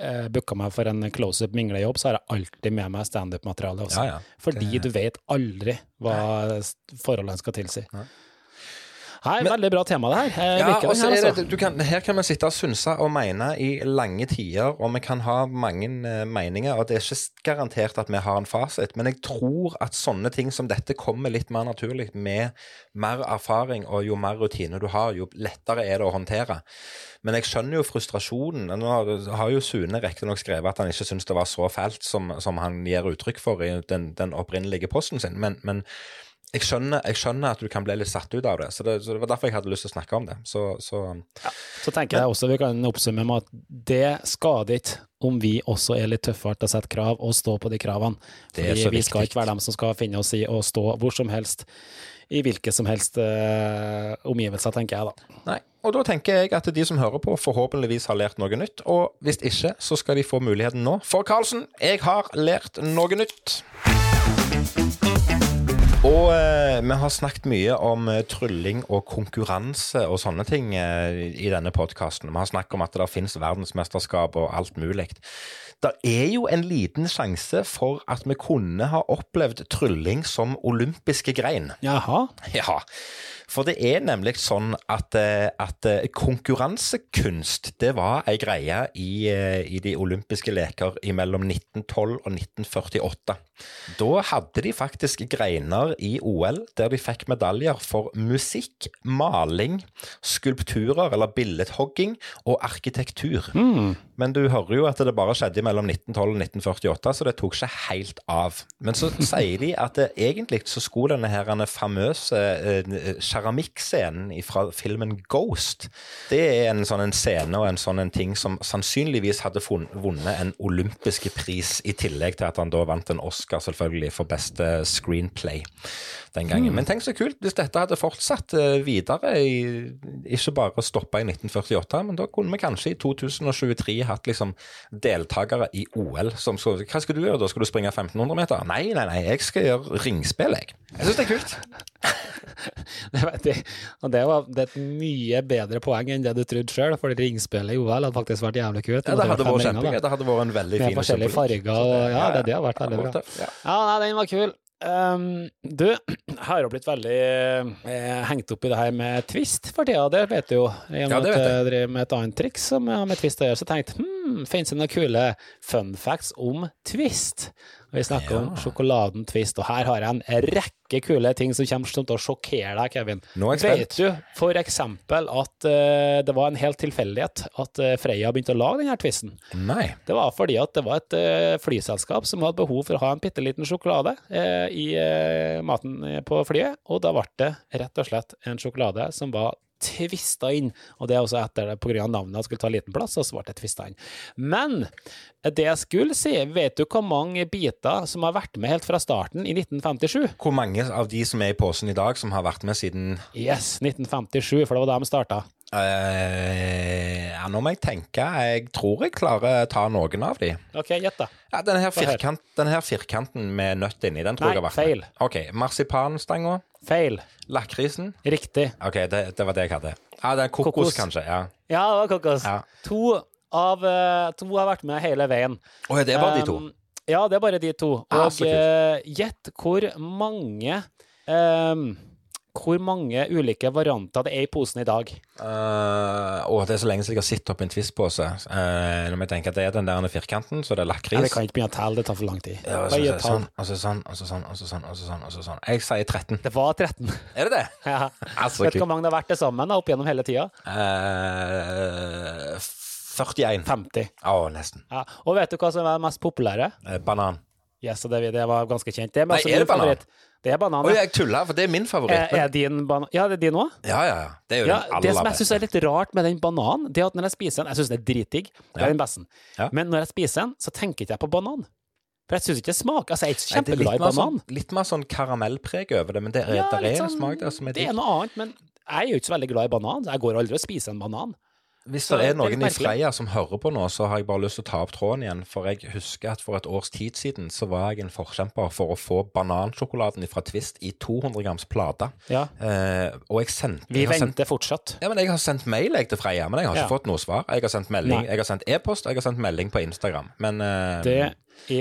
eh, booka meg for en close-up minglejobb, så har jeg alltid med meg standup-materiale også. Ja, ja. Fordi du vet aldri hva forholdene skal tilsi. Nei. Nei, Men- veldig bra tema det her. Ja, er altså. det, du kan, her kan vi sitte og synse og mene i lange tider, og vi kan ha mange eh, meninger, og det er ikke garantert at vi har en fasit, men jeg tror at sånne ting som dette kommer litt mer naturlig med mer erfaring, og jo mer rutine du har, jo lettere er det å håndtere. Men jeg skjønner jo frustrasjonen. Nå har- har jo Sune riktignok skrevet at han ikke syns det var så fælt som, som han gir uttrykk for i den, den opprinnelige posten sin, men, men jeg skjønner, jeg skjønner at du kan bli litt satt ut av det, så det, så det var derfor jeg hadde lyst til å snakke om det. Så, så Så tenker jeg også vi kan oppsummere med at det skader ikke om vi også er litt tøffere til å sette krav og stå på de kravene. Det er Fordi så vi skal ikke være dem som skal finne oss i å stå hvor som helst, i hvilke som helst eh, omgivelser, tenker jeg da. Nei. Og da tenker jeg at de som hører på, forhåpentligvis har lært noe nytt. Og hvis ikke, så skal de få muligheten nå. For Karlsen, jeg har lært noe nytt. Og eh, vi har snakket mye om eh, trylling og konkurranse og sånne ting eh, i denne podkasten. Vi har snakket om at det finnes verdensmesterskap og alt mulig. Det er jo en liten sjanse for at vi kunne ha opplevd trylling som olympiske grein. Jaha. Ja, for det er nemlig sånn at, eh, at eh, konkurransekunst det var ei greie i, eh, i de olympiske leker mellom 1912 og 1948. Da hadde de faktisk greiner i OL der de fikk medaljer for musikk, maling, skulpturer eller billedhogging og arkitektur. Men du hører jo at det bare skjedde mellom 1912 og 1948, så det tok ikke helt av. Men så sier de at det, egentlig så skulle denne her denne famøse eh, keramikkscenen fra filmen Ghost, det er en sånn en scene og en sånn en ting som sannsynligvis hadde vunnet en olympiske pris, i tillegg til at han da vant en Oscar selvfølgelig for beste screenplay den gangen. Men tenk så kult hvis dette hadde fortsatt eh, videre, i, ikke bare stoppa i 1948, men da kunne vi kanskje i 2023 hatt liksom deltakere i OL som skulle Hva skal du gjøre da? Skal du springe 1500 meter? Nei, nei, nei, jeg skal gjøre ringspill, jeg. Jeg syns det er kult. Det, vet jeg. Og det, var, det er et mye bedre poeng enn det du trodde sjøl, for ringspillet i OL hadde faktisk vært jævlig kult. Ja, det hadde vært kjempegøy. Det hadde vært en veldig Med fin forskjellige symbolikk. farger og ja, det, det hadde vært veldig bra. Ja. Ja, nei, den var kul. Um, du, jeg har jo blitt veldig eh, hengt opp i det her med twist for tida, det vet du jo. Gjennom Ja, det at vet jeg driver med et annet triks som jeg har med twist å gjøre, så tenkte hm, finnes det noen kule fun facts om twist? Og vi snakker om sjokoladen Twist, og her har jeg en rekke kule ting som kommer til å sjokkere deg, Kevin. Nå er jeg Vet du for eksempel at uh, det var en helt tilfeldighet at uh, Freia begynte å lage denne twisten? Nei. Det var fordi at det var et uh, flyselskap som hadde behov for å ha en bitte liten sjokolade eh, i eh, maten eh, på flyet, og da ble det rett og slett en sjokolade som var tvista inn, og det er også etter det, av navnet jeg skulle ta liten plass, og så ble det tvista inn. Men det jeg skulle si, vet du hvor mange biter som har vært med helt fra starten i 1957? Hvor mange av de som er i posen i dag, som har vært med siden Yes, 1957, for det var da de starta. Eh, Ja, nå må jeg tenke. Jeg tror jeg klarer å ta noen av de. Ok, gjett da. Ja, denne her, firkant, denne her firkanten med nøtt inni, den tror Nei, jeg vært feil. Ok, Marsipanstanga. Feil. Lakrisen. Riktig. Ok, det, det var det jeg hadde. Ja, det er kokos, Kokos. kanskje. Ja. Ja, det var kokos. Ja. To av eh, to har vært med hele veien. Å ja, det er bare de to. Um, ja, det er bare de to. Ah, Og ah, gjett hvor mange um, Hvor mange ulike varianter det er i posen i dag. Uh, å, det er så lenge siden jeg har sittet oppi en Twist-pose. Uh, når jeg tenker at det er den der firkanten, så det er Ja, lakris. vi kan ikke begynne å telle, det tar for lang tid. Ja, og så, så, sånn, og så sånn, og så sånn, og så sånn, og så sånn, og så sånn. Jeg sier 13. Det var 13. Er det det? ja. Altså, Vet du hvor mange det har vært til sammen da, opp gjennom hele tida? Uh, 41. 50. Å, nesten. Ja. Og vet du hva som er mest populære? Eh, banan. Yes, det, det var ganske kjent. Det Men, Nei, altså, er det banan? favoritt. Det er banan. Ja. jeg tuller, for det er min favoritt. favoritt. er din banan Ja, det er din òg? Ja, ja, ja. Det er jo Ja, den det som jeg syns er litt rart med den bananen, det er at når jeg spiser den Jeg syns det er dritdigg, det er den beste. Ja. Men når jeg spiser den, så tenker ikke jeg på banan. For jeg syns ikke det smaker Altså, jeg er ikke er kjempeglad i banan. sånn, litt mer sånn karamellpreg over det, men det er, Ja, der er sånn, en sånn- smak der som er Det er noe annet, men jeg er jo ikke så veldig glad i banan. Jeg går aldri og spiser en banan. Hvis Så det er noen i. Freia som hører på nå, så har jeg bare lyst til å ta opp tråden igjen. For jeg husker at for et års tid siden så var jeg en forkjemper for å få banansjokoladen fra Twist i 200 grams plate. Ja. Eh, og jeg sendte Vi jeg venter sendt- fortsatt. Ja, men Jeg har sendt mail jeg til Freia, men jeg har ikke Ja. fått noe svar. Jeg har sendt melding, Nei. jeg har sendt e-post, jeg har sendt melding på Instagram. Men eh, Det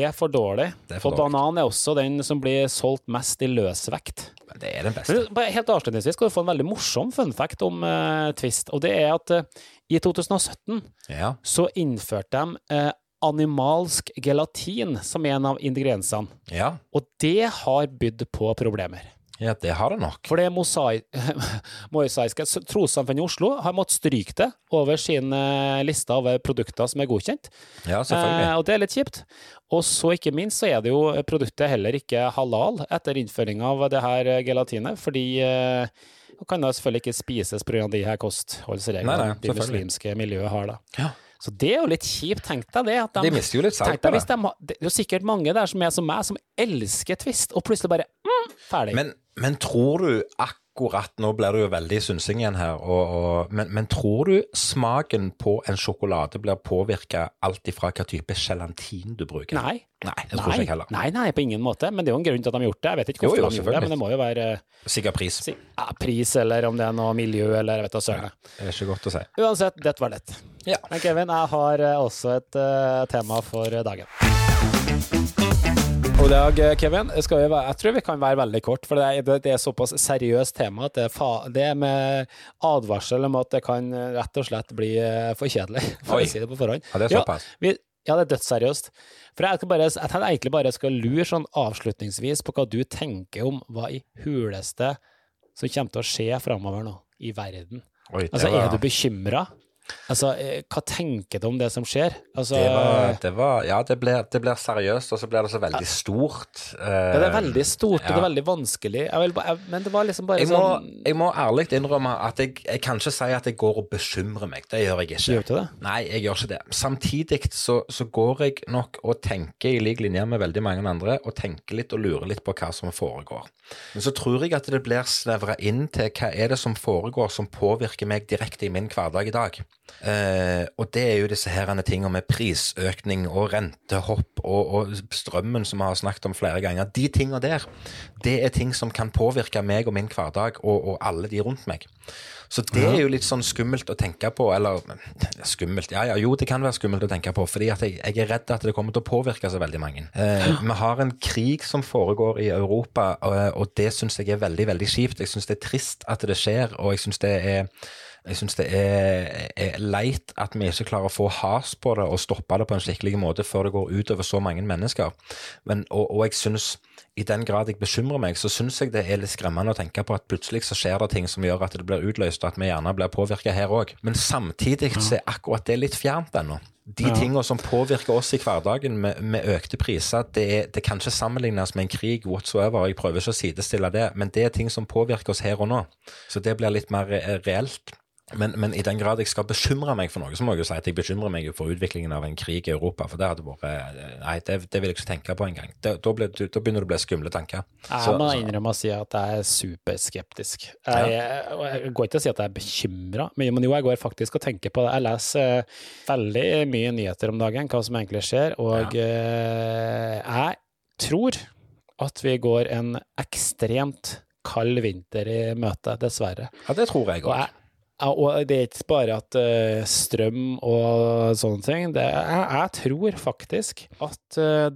er for dårlig. Det er for og dårlig. banan er også den som blir solgt mest i løsvekt. det er den beste. Helt avslutningsvis skal du få en veldig morsom fun fact om uh, Twist. Og det er at eh, i 2017 Ja. så innførte de eh, animalsk gelatin som en av ingrediensene. ja. Og det har bydd på problemer. Ja, det har det nok. For det mosaiske trossamfunnet i Oslo har måttet stryke det over sin eh, liste over produkter som er godkjent. Ja, selvfølgelig. Eh, og det er litt kjipt. Og så ikke minst så er det jo produktet heller ikke halal etter innføring av det her eh, gelatinet, fordi eh, det kan da selvfølgelig ikke spises pga. de her kostholdsreglene de muslimske miljøet har da. Ja. Så det er jo litt kjipt, tenk deg det. At De mister jo litt salg på det. de, det er jo sikkert mange der som er som meg, som elsker Twist, og plutselig bare mm, ferdig. Men, men tror du akkurat Nå blir det jo veldig synsing igjen her, og, og, men, men tror du smaken på en sjokolade blir påvirka alt ifra hva type gelatin du bruker? nei. Nei, jeg tror ikke heller. Nei, nei, på ingen måte. Men det er jo en grunn til at de har gjort det. Jeg vet ikke hvorfor jo, de gjorde det, men det må jo være eh, Sikkert pris. si, ja, pris, eller om det er noe miljø, eller jeg vet da søren. Det er ikke godt å si. Uansett, dette var lett. Ja. Men Kevin, jeg har eh, også et uh, tema for dagen. I dag, Kevin, vi jeg tror vi kan være veldig kort, for det er, det, er såpass seriøst tema at det er, fa, det er med advarsel om at det kan rett og slett bli eh, for kjedelig, for Oi. å si det på forhånd. Ja, det er såpass. vi, ja, det er dødsseriøst. For jeg, bare, jeg tenkte egentlig bare skal lure sånn avslutningsvis på hva du tenker om hva i huleste som kommer til å skje framover nå i verden. Oi, Altså, var- er du bekymra? Altså, eh, hva tenker du om det som skjer? Altså, det var, det var Ja, det blir, det blir seriøst, og så blir det så veldig stort. ja, det er veldig stort, og det er veldig vanskelig. Jeg vil, jeg, men det var liksom bare Jeg må, sånn jeg må ærlig innrømme at jeg, jeg kan ikke si at jeg går og bekymrer meg. Det gjør jeg ikke. Gjør du det? Nei, jeg gjør ikke det. Samtidig så, så går jeg nok og tenker i lik linje med veldig mange andre, og tenker litt og lurer litt på hva som foregår. Men så tror jeg at det blir snevra inn til hva er det som foregår som påvirker meg direkte i min hverdag i dag. Eh, og det er jo disse herrene tingene med prisøkning og rentehopp og, og strømmen som vi har snakket om flere ganger. De tingene der, det er ting som kan påvirke meg og min hverdag og, og alle de rundt meg. Så det er jo litt sånn skummelt å tenke på, eller skummelt, ja ja, jo det kan være skummelt å tenke på, fordi at jeg, jeg er redd at det kommer til å påvirke så veldig mange. Eh, vi har en krig som foregår i Europa, og, og det syns jeg er veldig, veldig kjipt. Jeg syns det er trist at det skjer, og jeg syns det er jeg syns det er, er leit at vi ikke klarer å få has på det og stoppe det på en skikkelig måte før det går utover så mange mennesker. Men, og, og jeg syns, i den grad jeg bekymrer meg, så syns jeg det er litt skremmende å tenke på at plutselig så skjer det ting som gjør at det blir utløst, og at vi gjerne blir påvirka her òg. Men samtidig så er akkurat det litt fjernt ennå. De Ja. tingene som påvirker oss i hverdagen med, med økte priser, det, det kan ikke sammenlignes med en krig whatsoever. Jeg prøver ikke å sidestille det, men det er ting som påvirker oss her og nå. Så det blir litt mer reelt. Men, men i den grad jeg skal bekymre meg for noe, så må jeg jo si at jeg bekymrer meg for utviklingen av en krig i Europa. For det hadde vært Nei, det, det vil jeg ikke tenke på engang. Da, da, begynner det å bli skumle tanker. Jeg må innrømme å si at jeg er superskeptisk. Jeg, jeg, jeg går ikke til å si at jeg er bekymra, men jo, jeg går faktisk og tenker på det. Jeg leser uh, veldig mye nyheter om dagen, hva som egentlig skjer, og eh, jeg tror at vi går en ekstremt kald vinter i møte, dessverre. Ja, det tror jeg òg. Og det er ikke bare at eh, strøm og sånne ting. Det, jeg, jeg tror faktisk at eh,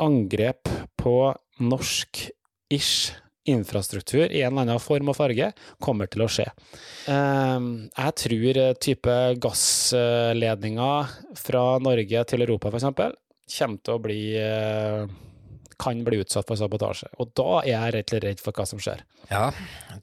angrep på norsk-ish infrastruktur i en eller annen form og farge kommer til å skje. Eh, jeg tror eh, type gassledninger fra Norge til Europa, f.eks., kommer til å bli kan bli utsatt for sabotasje. Og da er jeg rett og slett redd for hva som skjer. Ja,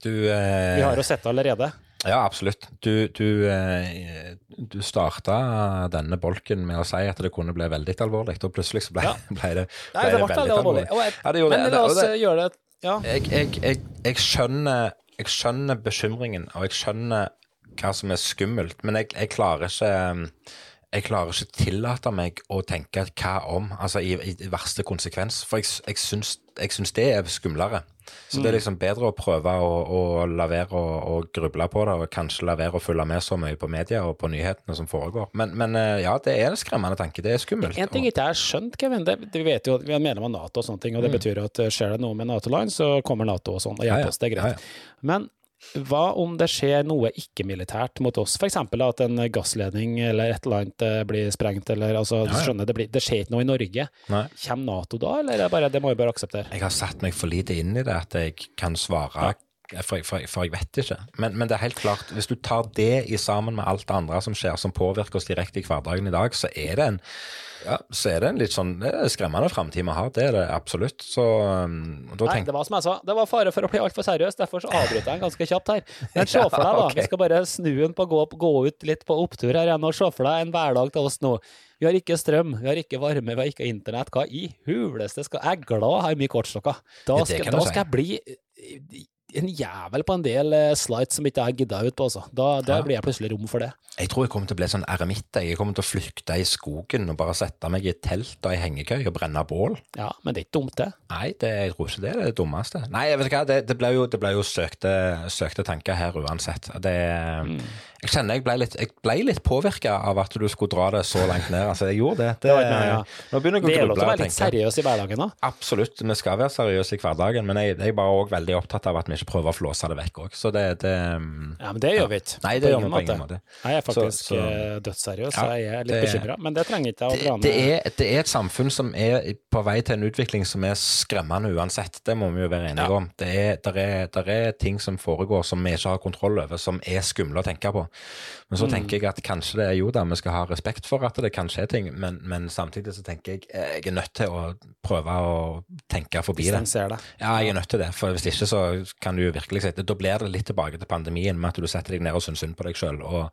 du Vi har jo sett det allerede. Ja, absolutt. Du, du, eh, du starta denne bolken med å si at det kunne bli veldig alvorlig, og plutselig så ble, Ja. ble det, ble Nei, det ble veldig alvorlig. Jeg, Ja, det men det. la oss det- gjøre det Ja. Jeg, jeg, jeg, jeg, skjønner, jeg skjønner bekymringen, og jeg skjønner hva som er skummelt, men jeg, jeg klarer ikke jeg klarer ikke tillate meg å tenke hva om, altså i, i verste konsekvens. For jeg, jeg, syns, jeg syns det er skumlere. Så det er liksom bedre å prøve å, å la være å, gruble på det, og kanskje la være å følge med så mye på media og på nyhetene som foregår. Men, men eh, ja, det er en skremmende tanke. Det er skummelt. En ting ikke er skjønt, Kevin, det, vi vet jo at vi er medlem av Nato og sånne ting, og det betyr at skjer det noe med Nato-land, så kommer Nato og sånn og hjelper Ja, ja. oss, det er greit. Ja, Men hva om det skjer noe ikke-militært mot oss, f.eks. at en gassledning eller et eller annet eh, blir sprengt, eller altså, Ja, ja. skjønner, det, blir, det skjer ikke noe i Norge. Nei. Kommer Nato da, eller er det bare, det må vi bare akseptere? Jeg har satt meg for lite inn i det at jeg kan svare for, for, for jeg vet ikke. Men, men, det er helt klart, hvis du tar det i sammen med alt det andre som skjer, som påvirker oss direkte i hverdagen i dag, så er det en ja, så er det en litt sånn skremmende framtid vi har. Det er det absolutt. Så um, Nei, det var som jeg sa, det var fare for å bli altfor seriøs, derfor så avbryter jeg den ganske kjapt her. Men se for deg, da. Vi skal bare snu den på gå, gå ut litt på opptur her igjen, og se for deg en hverdag til oss nå. Vi har ikke strøm, vi har ikke varme, vi har ikke internett. Hva i huleste skal Jeg er glad jeg har mye kortstokker. Da skal, da skal jeg bli en jævel på en del eh, slides som ikke jeg gidda ut på, altså. Da, da Ja. blir jeg plutselig rom for det. Jeg tror jeg kommer til å bli sånn eremitt. jeg. Jeg kommer til å flykte i skogen og bare sette meg i et telt og ei hengekøye og brenne bål. Ja, men det er ikke dumt, det. Nei, det, jeg tror ikke det er det dummeste. Nei, jeg vet hva, det, det ble jo, det ble jo søkte, søkte tanker her uansett. Det, Jeg kjenner jeg ble litt, jeg ble litt påvirka av at du skulle dra det så langt ned. Altså, jeg gjorde det. det det ja. Nå begynner Det er lov til å være litt seriøs i hverdagen da. Absolutt, vi skal være seriøse i hverdagen, men jeg, jeg er bare også veldig opptatt av at vi ikke prøve å flåse det vekk òg. Så det, det Ja, men det gjør vi ikke. Nei, det gjør vi på ingen måte. Jeg er faktisk Så- så- eh, dødsseriøs, så Ja, jeg er litt det- bekymra. Men det trenger ikke jeg å dra det, det, er, det er et samfunn som er på vei til en utvikling som er skremmende uansett. Det må vi jo være enige Ja. om. Det er, der er, der er ting som foregår som vi ikke har kontroll over, som er skumle å tenke på. Men så Mm. tenker jeg at kanskje det er jo da vi skal ha respekt for at det kan skje ting, men, men samtidig så tenker jeg eh, jeg er nødt til å prøve å tenke forbi det. Distanser. Ja, jeg er nødt til det, for hvis ikke så kan du jo virkelig sitte Da blir det litt tilbake til pandemien med at du setter deg ned og syns synd på deg sjøl, og,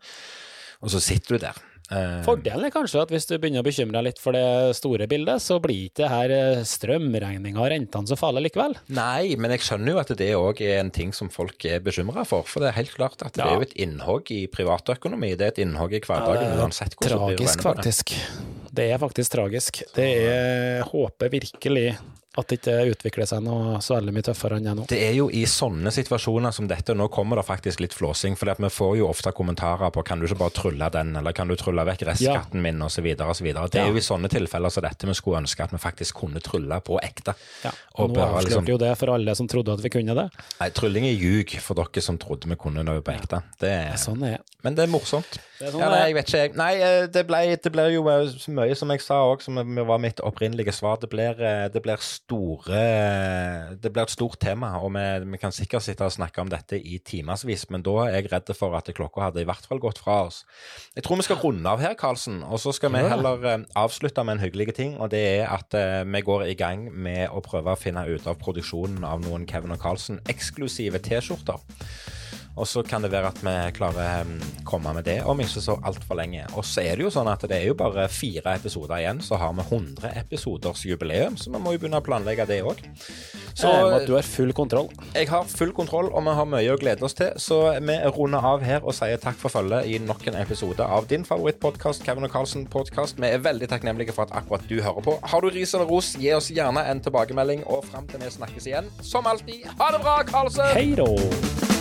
og så sitter du der. Eh, Fordelen er kanskje at hvis du begynner å bekymre deg litt for det store bildet, så blir ikke det her eh, strømregninga og rentene så farlig likevel. Nei, men jeg skjønner jo at det òg er en ting som folk er bekymra for. For det er helt klart at det er jo et innhogg i privatøkonomi. Det er et innhogg i hverdagen uansett hvordan du Tragisk, regner på det. faktisk. Det er faktisk tragisk. Det er Håper virkelig at det ikke utvikler seg noe så veldig mye tøffere enn det nå. Det er jo i sånne situasjoner som dette, nå kommer det faktisk litt flåsing, for vi får jo ofte kommentarer på kan du ikke bare trylle den, eller kan du trylle vekk restskatten min, osv. osv. Det er jo i sånne tilfeller som dette vi skulle ønske at vi faktisk kunne trylle på ekte. Ja, Og og nå avslørte liksom- jo det for alle som trodde at vi kunne det. Nei, trylling er ljug for dere som trodde vi kunne noe på ekte. Det er, Sånn er men det er morsomt. Det er sånn ja, nei, jeg vet ikke, jeg. Nei, eh, det, ble, det blir jo eh, så mye, som jeg sa òg, som var mitt opprinnelige svar. Det blir, eh, det blir store Det blir et stort tema, og vi, vi kan sikkert sitte og snakke om dette i timevis, men da er jeg redd for at klokka hadde i hvert fall gått fra oss. Jeg tror vi skal runde av her, Karlsen, og så skal vi heller eh, avslutte med en hyggelig ting, og det er at eh, vi går i gang med å prøve å finne ut av produksjonen av noen Kevin og Carlsen eksklusive T-skjorter. Og så kan det være at vi klarer å komme med det om ikke så altfor lenge. Og så er det jo sånn at det er jo bare fire episoder igjen, så har vi 100 episoders jubileum, så vi må jo begynne å planlegge det òg. Så du har full kontroll. jeg har full kontroll, og vi har mye å glede oss til. Så vi runder av her og sier takk for følget i nok en episode av din favorittpodkast, Kevin og Carlsen podcast. Vi er veldig takknemlige for at akkurat du hører på. Har du ris eller ros, gi oss gjerne en tilbakemelding, og fram til vi snakkes igjen, som alltid, ha det bra, Carlsen! Hei då!